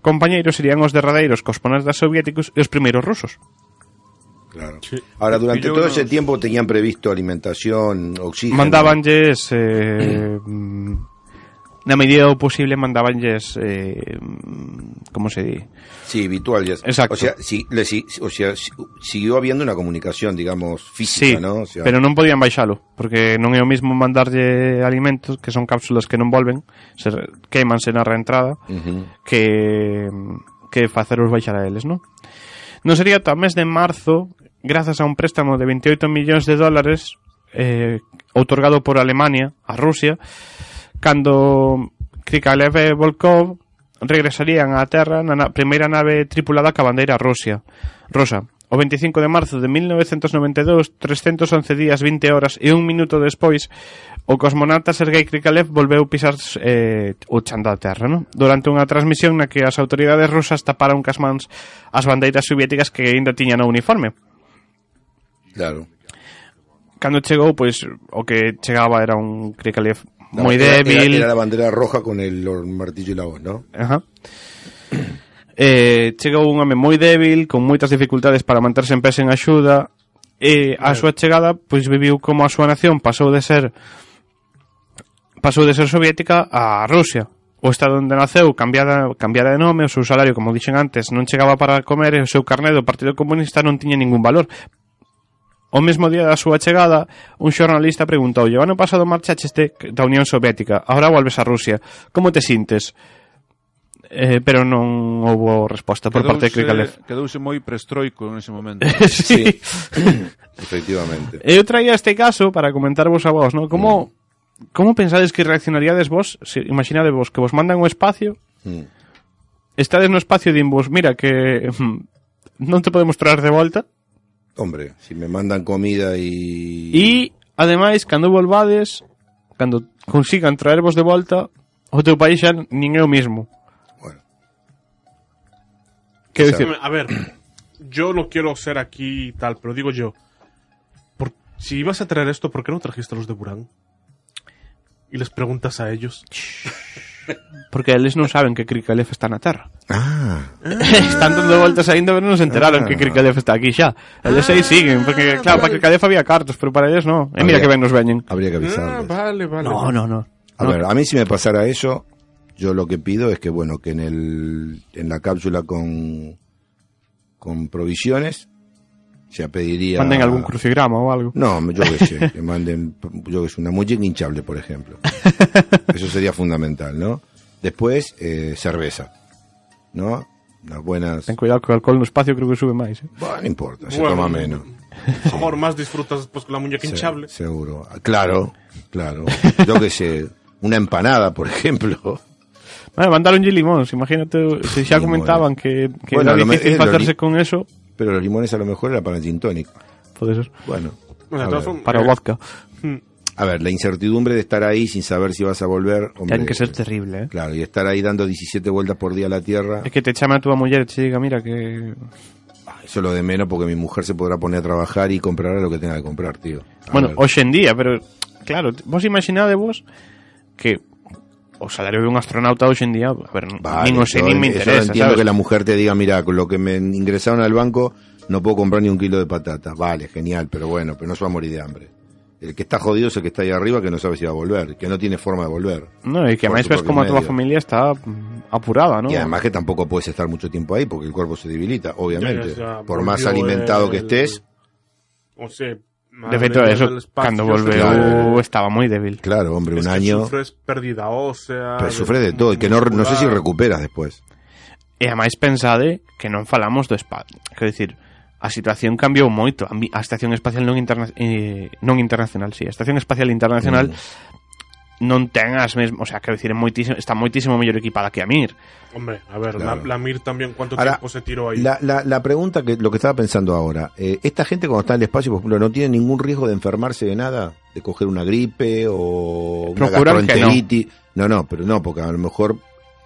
compañeiro serían os derradeiros cosmonautas soviéticos e os primeiros rusos. Claro. Ahora, durante todo ese tiempo tenían previsto alimentación, oxígeno. Mandabanlles eh, mm, na medida do posible mandabanlles eh, como se di? Sí, vitualles. Exacto. O sea, si, le, si, o sea, si, siguió habiendo unha comunicación, digamos, física, sí, ¿no? O sea, pero non podían baixalo, porque non é o mismo mandarlle alimentos, que son cápsulas que non volven, se queimanse na reentrada, uh -huh. que que faceros baixar a eles, non? Non sería ata mes de marzo, grazas a un préstamo de 28 millóns de dólares eh, outorgado por Alemania a Rusia, cando Krikalev e Volkov regresarían á Terra na, na primeira nave tripulada ca bandeira Rusia, rosa. O 25 de marzo de 1992, 311 días, 20 horas e un minuto despois, o cosmonauta Sergei Krikalev volveu pisar eh, o chan da Terra, no? Durante unha transmisión na que as autoridades rusas taparon cas mans as bandeiras soviéticas que aínda tiñan o uniforme. Claro. Cando chegou, pois, o que chegaba era un Krikalev la muy bandera, débil. Era, era, la bandera roja con el, martillo y la voz, ¿no? Ajá. <clears throat> Eh, chega un home moi débil, con moitas dificultades para manterse en pé sen axuda, e a súa chegada pois viviu como a súa nación pasou de ser pasou de ser soviética a Rusia. O estado onde naceu cambiara, cambiara de nome, o seu salario, como dixen antes, non chegaba para comer e o seu carné do Partido Comunista non tiña ningún valor, O mesmo día da súa chegada, un xornalista preguntoulle ano pasado marchaste da Unión Soviética, agora volves a Rusia. Como te sintes? Eh, pero non houbo resposta por quedouse, parte de Krikalev. Quedouse moi prestroico en ese momento. <laughs> sí. <coughs> Efectivamente. Eu traía este caso para comentarvos a vos, ¿no? Como, mm. como pensades que reaccionaríades vos? se, imaginade vos que vos mandan un espacio, mm. estades no espacio e din vos, mira que <laughs> non te podemos traer de volta, Hombre, si me mandan comida y... E, ademais, cando volvades, cando consigan traervos de volta, o teu país xa nin é o mismo. Bueno. Quero dicir, A ver, yo no quiero ser aquí tal, pero digo yo, por- si ibas a traer esto, ¿por qué no trajiste a los de Burán? Y les preguntas a ellos. porque eles non saben que Krikalev está na Terra. Ah, <laughs> Están dando voltas ainda, pero non se enteraron Ah. que Krikalev está aquí xa. Eles aí siguen, porque claro, para Krikalev había cartos, pero para eles no. E mira Habría- que ben nos veñen. habría que Ah, avisarles. vale, vale. No, no, no. A ver, a mí si me pasara eso, yo lo que pido es que, bueno, que en el en la cápsula con con provisiones se pediría Manden algún crucigrama ou algo. No, yo que sé, <laughs> que manden yo que sé, una muñeca hinchable, por ejemplo. <laughs> Eso sería fundamental, ¿no? Después eh, cerveza, ¿no? Unas buenas, Ten cuidado que o alcohol no espacio creo que sube máis, eh? bueno, no importa, se Bueno, toma menos. Mejor más disfrutas después con la muñeca Se- hinchable. seguro. Claro, claro. Yo que sé, una empanada, por ejemplo. Bueno, mandaron limóns, imagínate, se xa Limones. comentaban que, que Bueno, era difícil eh, facerse li- con eso, Pero los limones a lo mejor era para el gin tonic. pode ser. Bueno, ver. Para eh, vodka. A ver, la incertidumbre de estar ahí sin saber si vas a volver. hombre, Ten que ser terrible, eh? Claro, y estar ahí dando 17 vueltas por día a la Tierra, É que te chame a túa muller e te diga, mira que... eso es lo de menos porque mi mujer se podrá poner a trabajar y comprará lo que tenga que comprar, tío. A Bueno, ver. hoxe en día, pero claro, vos imaginade vos que o salario de un astronauta hoxe en día, a ver, Vale, nin o sei, yo nin me interesa, entiendo sabes? que la mujer te diga, mira, con lo que me ingresaron al banco no puedo comprar ni un kilo de patatas. Vale, genial, pero bueno, pero no se va a morir de hambre. El que está jodido es el que está ahí arriba que no sabe si va a volver, que no tiene forma de volver. No, e que además ves como medio. familia está apurada, ¿no? Y además que tampoco puedes estar mucho tiempo ahí porque el cuerpo se debilita, obviamente. Ya, ya, ya, Por más volvió alimentado que el- estés, O sea, De madre eso, cando volveu Claro. estaba moi débil. claro, hombre, es un que año, Sufres pérdida ósea. pero sufres de todo y que no, no sé si recuperas después. E ademais pensade que non falamos do espacio. Quero dicir, a situación cambiou moito. A mi- A Estación Espacial non, interna eh, non internacional, sí. A Estación Espacial Internacional Mm. non ten as mesmas... O sea, quero dicir, moitísimo, está moitísimo mellor equipada que a Mir. Hombre, a ver, Claro. la, la Mir también, ¿cuánto Ahora, tiempo se tiró ahí? La, la, la pregunta que lo que estaba pensando ahora, eh, esta gente cuando está en el espacio, por ejemplo, no tiene ningún riesgo de enfermarse de nada, de coger una gripe o una Procuran que no. gastroenteritis. No. no, pero no, porque a lo mejor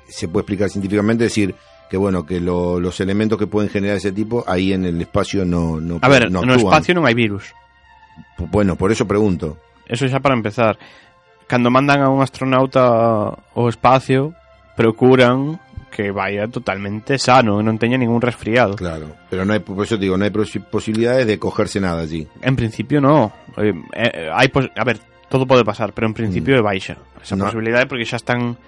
se puede explicar científicamente decir que bueno, que lo- los elementos que pueden generar ese tipo ahí en el espacio no no A ver, no no actúan. espacio non hai virus. Bueno, por eso pregunto. Eso xa para empezar. Cando mandan a un astronauta ao espacio, procuran que vaya totalmente sano, que non teña ningún resfriado. Claro, pero no hay por eso te digo, no hay posi- posibilidades de cogerse nada allí. En principio no. Eh, eh, hai pos- a ver, todo pode pasar, pero en principio é baixa esa No. posibilidade porque xa están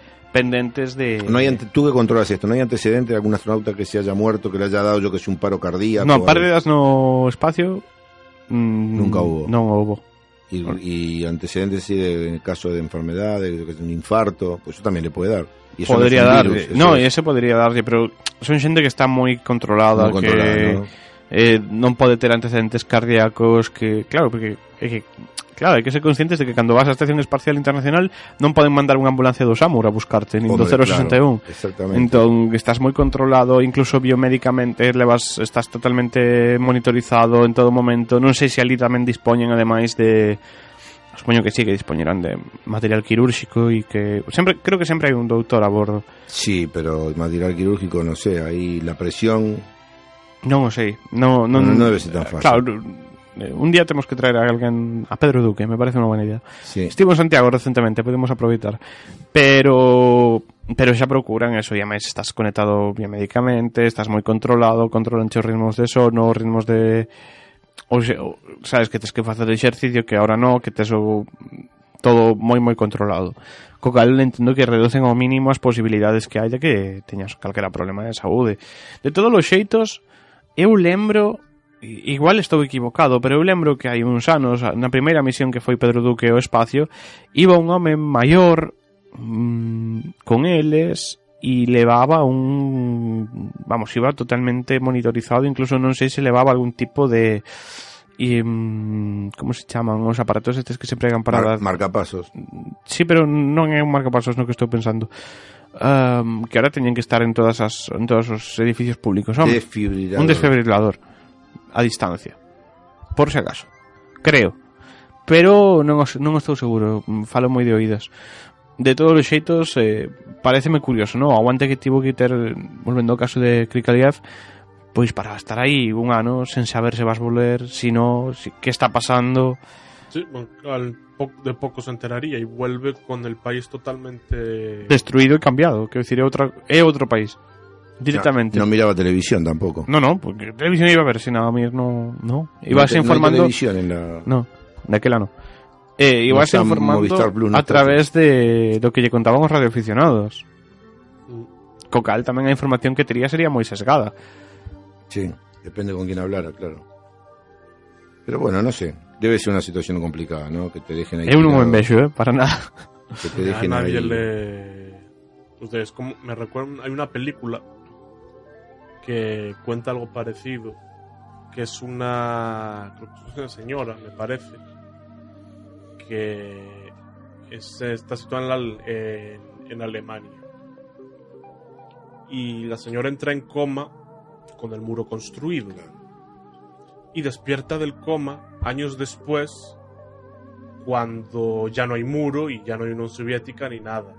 de No hay ante- tú que controlas esto, no hay antecedente de algún astronauta que se haya muerto, que le haya dado yo que sé un paro cardíaco. No, pérdidas no espacio mm, Nunca hubo. Non houbo. Y, y antecedentes sí de en caso de enfermedad, de, de un infarto, pues eso también le puede dar. Y eso Podría no virus, eso no, es ese podría darlle, pero son xente que está moi controlada, muy que controlado, ¿no? eh, non pode ter antecedentes cardíacos que, claro, porque é que Claro, hai que ser conscientes de que cando vas á Estación Espacial Internacional non poden mandar unha ambulancia do SAMUR a buscarte, nin do Hombre, 061. claro, exactamente. Entón, estás moi controlado, incluso biomédicamente, levas, estás totalmente monitorizado en todo momento. Non sei se ali tamén dispoñen, ademais de... Supoño que sí, que dispoñerán de material quirúrxico e que... sempre Creo que sempre hai un doutor a bordo. Sí, pero material quirúrgico, no sé, ahí la presión. Non o sei. Non, non, No, no debe ser tan fácil. Claro, Eh, un día temos que traer a alguén a Pedro Duque, me parece unha buena idea. Sí. Estivo en Santiago recentemente, podemos aproveitar. Pero pero xa procuran eso, e máis estás conectado biomedicamente, estás moi controlado, controlan os ritmos de sono, ritmos de ou, sabes que tes que facer exercicio que ahora no, que tes o todo moi moi controlado. Co cal entendo que reducen ao mínimo as posibilidades que hai de que teñas calquera problema de saúde. De todos os xeitos, eu lembro igual estou equivocado, pero eu lembro que hai uns anos, na primeira misión que foi Pedro Duque ao espacio, iba un home maior mm, con eles y levaba un vamos, iba totalmente monitorizado, incluso non sei se levaba algún tipo de y, mm, como se chaman os aparatos estes que se pregan para Mar- dar marcapasos. Sí, pero non é un marcapasos no que estou pensando. Um, que ahora teñen que estar en todas as en todos os edificios públicos, home. Desfibrilador. Un desfibrilador a distancia. Por si acaso. Creo. Pero non, os, non estou seguro, falo moi de oídas. De todos os xeitos, eh, pareceme curioso, non? Aguante que tivo que ter, volvendo ao caso de Krikaliev, pois para estar aí un ano sen saber se vas volver, si no, si, que está pasando... Sí, bueno, al po de pouco se enteraría e vuelve con el país totalmente destruído e cambiado, que dicir, é outra é outro país. Directamente. No, no miraba televisión tampoco. No, no, porque televisión iba a ver, si nada, no, no. Ibas No te- no hay informando. televisión en la- No, daquela no. Eh, ibas está informando no a través de do que lle contaban os radioaficionados. Mm. Co cal tamén a información que tería sería moi sesgada. Sí, depende con quién hablara, claro. Pero bueno, no sé. Debe ser una situación complicada, ¿no? Que te dejen ahí. Eu non o tirado, envexo, eh, para nada. Que te a dejen nadie ahí. le... Ustedes, como me recuerdan, hay una película que cuenta algo parecido, que es una, creo que es una señora, me parece, que es- está situada en, en Alemania. Y la señora entra en coma con el muro construido. Y despierta del coma años después, cuando ya no hay muro y ya no hay Unión Soviética ni nada.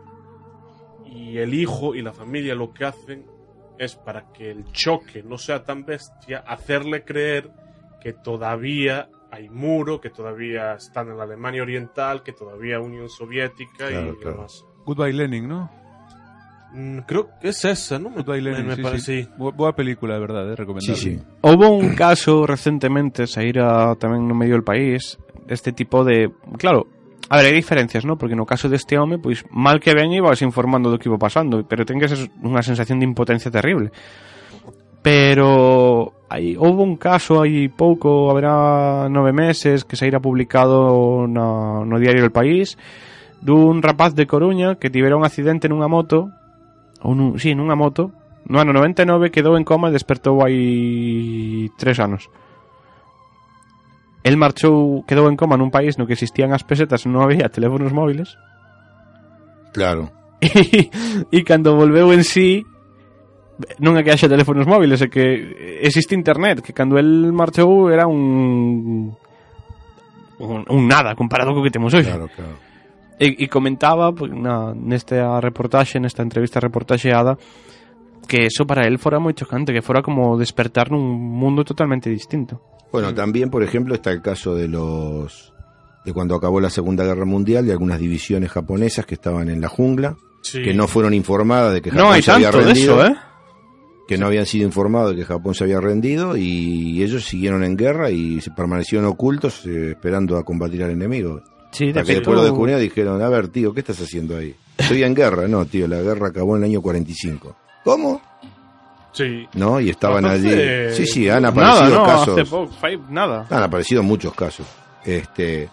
Y el hijo y la familia lo que hacen es para que el choque no sea tan bestia, hacerle creer que todavía hay muro, que todavía están en la Alemania Oriental, que todavía Unión Soviética Claro, y claro. demás. Goodbye Lenin, ¿no? Mm, creo que es esa, ¿no? Goodbye Lenin, me sí, parece. sí. Boa película, de verdade, eh, recomendable. Houve un caso recentemente, saíra tamén no medio del país, deste tipo de... Claro, A ver, hai diferencias, non? Porque no caso deste home, pois, mal que ben ibas informando do que iba pasando, pero ten que ser unha sensación de impotencia terrible. Pero aí houve un caso aí pouco, haberá nove meses, que saíra publicado no, no diario El País, dun rapaz de Coruña que tivera un accidente nunha moto, ou nun, sí, nunha moto, no ano 99 quedou en coma e despertou hai tres anos. El marchou, quedou en coma nun país no que existían as pesetas, non había <laughs> teléfonos móviles. Claro. <laughs> E, e cando volveu en sí, non é que haxa teléfonos móviles, é que existe internet, que cando el marchou era un un, un nada comparado co que temos hoxe. Claro, claro. E, e comentaba na, nesta reportaxe, nesta entrevista reportaxeada, que eso para el fora moi chocante, que fora como despertar nun mundo totalmente distinto. Bueno, también, por ejemplo, está el caso de los de cuando acabó la Segunda Guerra Mundial, de algunas divisiones japonesas que estaban en la jungla, Sí. que no fueron informadas de que No Japón hay se había tanto de eso, ¿eh? que no habían sido informados de que Japón se había rendido y ellos siguieron en guerra y se permanecieron ocultos eh, esperando a combatir al enemigo. Sí, de Hasta que feito- después lo descubrieron dijeron, a ver, tío, ¿qué estás haciendo ahí? Estoy en guerra. No, tío, la guerra acabó en el año 45. ¿Cómo? Sí. ¿No? Y estaban Bastante- allí. Sí, sí, han Nada, aparecido no, casos. hace poco, fai nada. Han aparecido muchos casos. Este,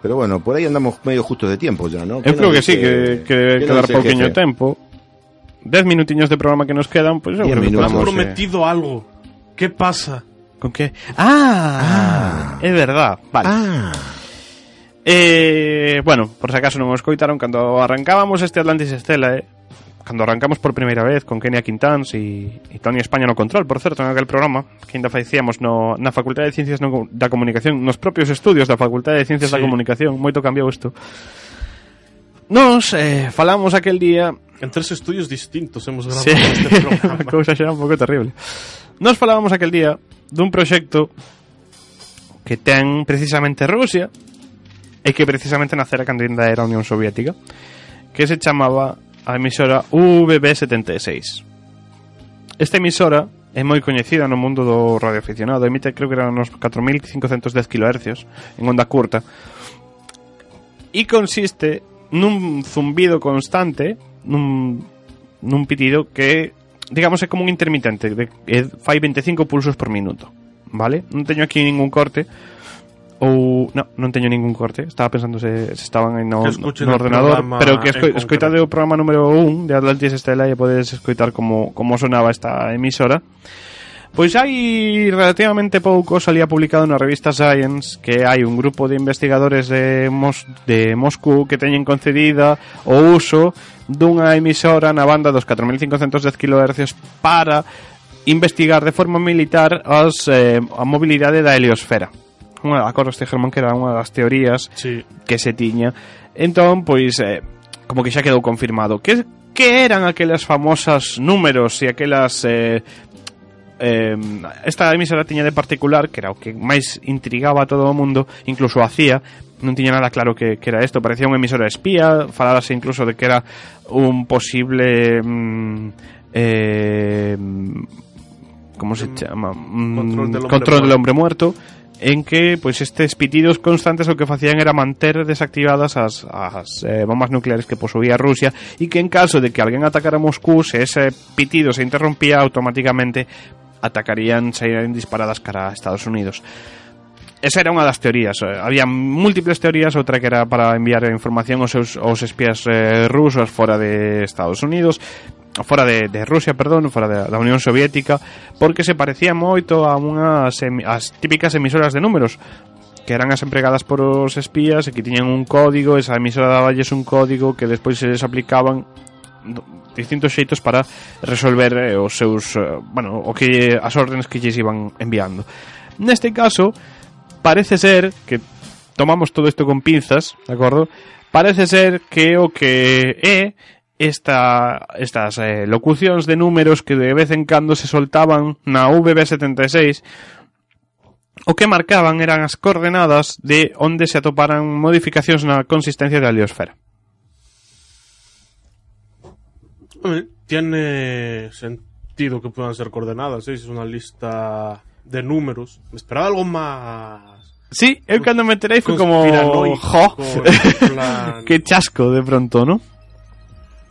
pero bueno, por ahí andamos medio justos de tiempo ya, ¿no? Eu creo que sí, que, que debe ¿qué quedar pouquinho jefe? tempo. Dez minutiños de programa que nos quedan, pues Diez creo que minutos. Podemos, eh, prometido algo. ¿Qué pasa? ¿Con qué? Ah, é verdad. Vale. Ah. Eh, bueno, por si acaso non os coitaron cando arrancábamos este Atlantis Estela, eh, cando arrancamos por primeira vez con Kenia Quintáns e, e Tony España no control, por certo, en aquel programa que ainda facíamos no, na Facultade de Ciencias no, da Comunicación, nos propios estudios da Facultade de Ciencias sí. da Comunicación, moito cambiou isto. Nos eh, falamos aquel día... En tres estudios distintos hemos grabado sí. este programa. <laughs> cousa xa un pouco terrible. Nos falábamos aquel día dun proxecto que ten precisamente Rusia e que precisamente nacera cando ainda era a Unión Soviética que se chamaba a emisora VB76. Esta emisora é moi coñecida no mundo do radioaficionado, emite creo que eran uns 4510 kHz en onda curta e consiste nun zumbido constante, nun, nun pitido que digamos é como un intermitente, de, fai 25 pulsos por minuto, vale? Non teño aquí ningún corte, ou no, non teño ningún corte. Estaba pensando se, se estaban aí no, no, ordenador pero que esco, escoitade o programa número 1 de Atlantis Estela e podedes escoitar como, como sonaba esta emisora. Pois hai relativamente pouco salía publicado na revista Science que hai un grupo de investigadores de, Mos de Moscú que teñen concedida o uso dunha emisora na banda dos 4510 kHz para investigar de forma militar as, eh, a mobilidade da heliosfera. Unha, acordo este Germán que era unha das teorías Sí. que se tiña. Entón, pois, eh, como que xa quedou confirmado. Que, que eran aquelas famosas números e aquelas... Eh, eh, esta emisora tiña de particular que era o que máis intrigaba a todo o mundo incluso a CIA non tiña nada claro que, que era isto parecía unha emisora espía falárase incluso de que era un posible mm, eh, como se chama Mm, control del hombre control del muerto. hombre muerto en que pois estes pitidos constantes o que facían era manter desactivadas as, as eh, bombas nucleares que posuía Rusia e que en caso de que alguén atacara Moscú se ese pitido se interrompía automáticamente atacarían, sairían disparadas cara a Estados Unidos esa era unha das teorías. Eh. Había múltiples teorías, outra que era para enviar información aos, seus, aos espías eh, rusos fora de Estados Unidos, fora de, de Rusia, perdón, fora de, da Unión Soviética, porque se parecía moito a unhas as típicas emisoras de números que eran as empregadas por os espías e que tiñan un código, esa emisora daballes un código que despois se les aplicaban distintos xeitos para resolver eh, os seus, eh, bueno, o que as órdenes que lles iban enviando. Neste caso, parece ser que tomamos todo isto con pinzas, de acordo? Parece ser que o que esta, estas eh, locucións de números que de vez en cando se soltaban na VB76 o que marcaban eran as coordenadas de onde se atoparan modificacións na consistencia da heliosfera. Tiene sentido que puedan ser coordenadas, ¿eh? Es una lista de números. Me esperaba algo más. Sí, eu cando me enterei foi como... Jo, <laughs> plan- que chasco de pronto, ¿no?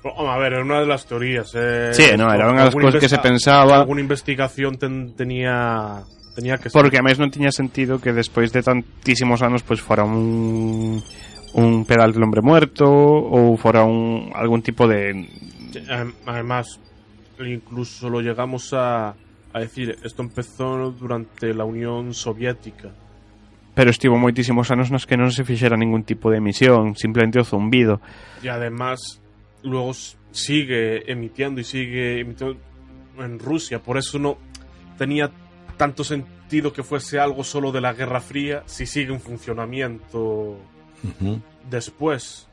Hombre, a ver, era una de las teorías. Eh. Sí, no, era unha das Alguna cousas que se pensaba. Alguna investigación ten- tenía, tenía que ser. Porque a máis non tiña sentido que despois de tantísimos anos pois fora un un pedal del hombre muerto ou fora un algún tipo de Además, incluso lo llegamos a, a decir, esto empezó durante la Unión Soviética. pero estivo moitísimos anos nos que non se fixera ningún tipo de emisión, simplemente o zumbido. Y además, luego sigue emitiendo y sigue emitiendo en Rusia. Por eso no tenía tanto sentido que fuese algo solo de la Guerra Fría si sigue en funcionamiento después.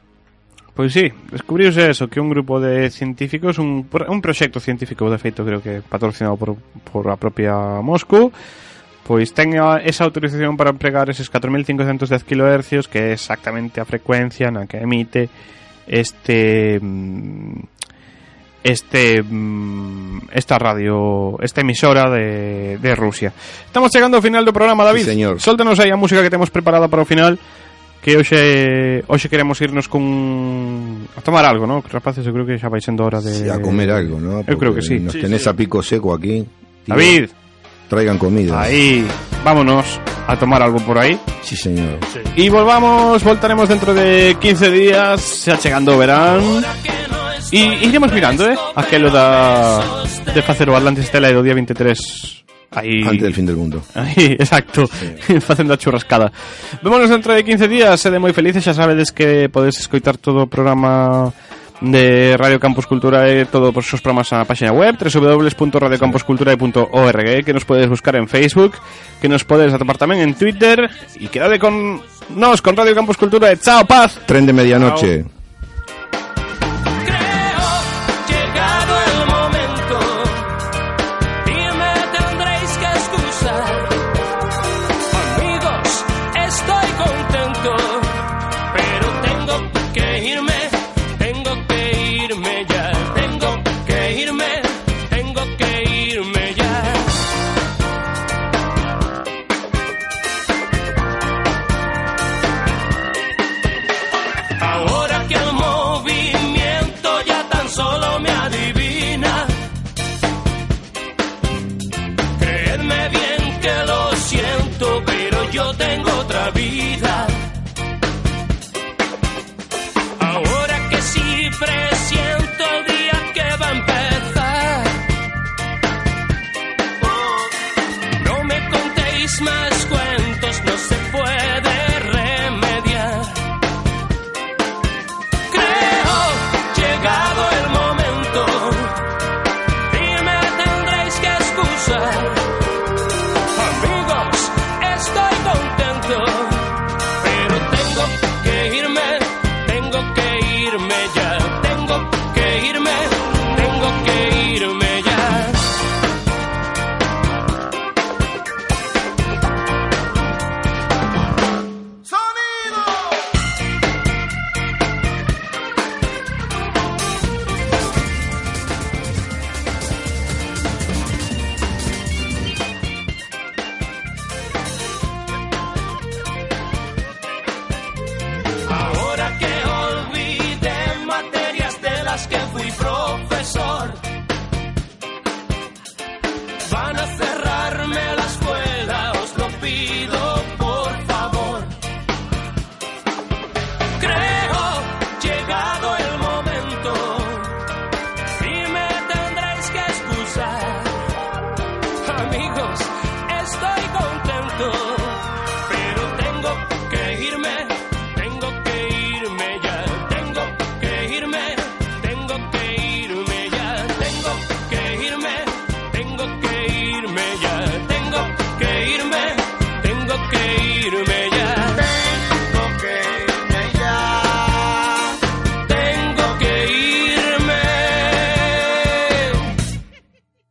Pois sí, descubriuse eso, que un grupo de científicos, un, un proxecto científico, de feito, creo que patrocinado por, por a propia Moscú, pois ten a- esa autorización para empregar eses 4510 kHz, que é exactamente a frecuencia na que emite este mm, este mm, esta radio, esta emisora de, de Rusia. Estamos chegando ao final do programa, David. Sí, señor. Aí a música que temos preparada para o final que hoxe hoxe queremos irnos con a tomar algo, ¿no? Rapaces, eu creo que xa vai sendo hora de Sí, a comer algo, ¿no? Eu creo que Porque sí. Nos Sí, tenés sí. a pico seco aquí. Tío, David, Traigan comida. aí, vámonos a tomar algo por aí. Sí, señor. Y volvamos, voltaremos dentro de 15 días, xa chegando o verán. E iremos mirando, eh, aquelo da de facer o Atlantis Stella do día 23 aí Antes del fin del mundo. Aí, <laughs> exacto, facendo <laughs> a churrascada. Vémonos dentro de 15 días, sede moi felices, xa sabedes que podedes escoitar todo o programa de Radio Campus Cultura e todos os seus programas na página web www.radiocampusculturae.org que nos podedes buscar en Facebook que nos podedes atopar tamén en Twitter e quedade con nos con Radio Campus Cultura. E chao, paz. Tren de medianoche. llegado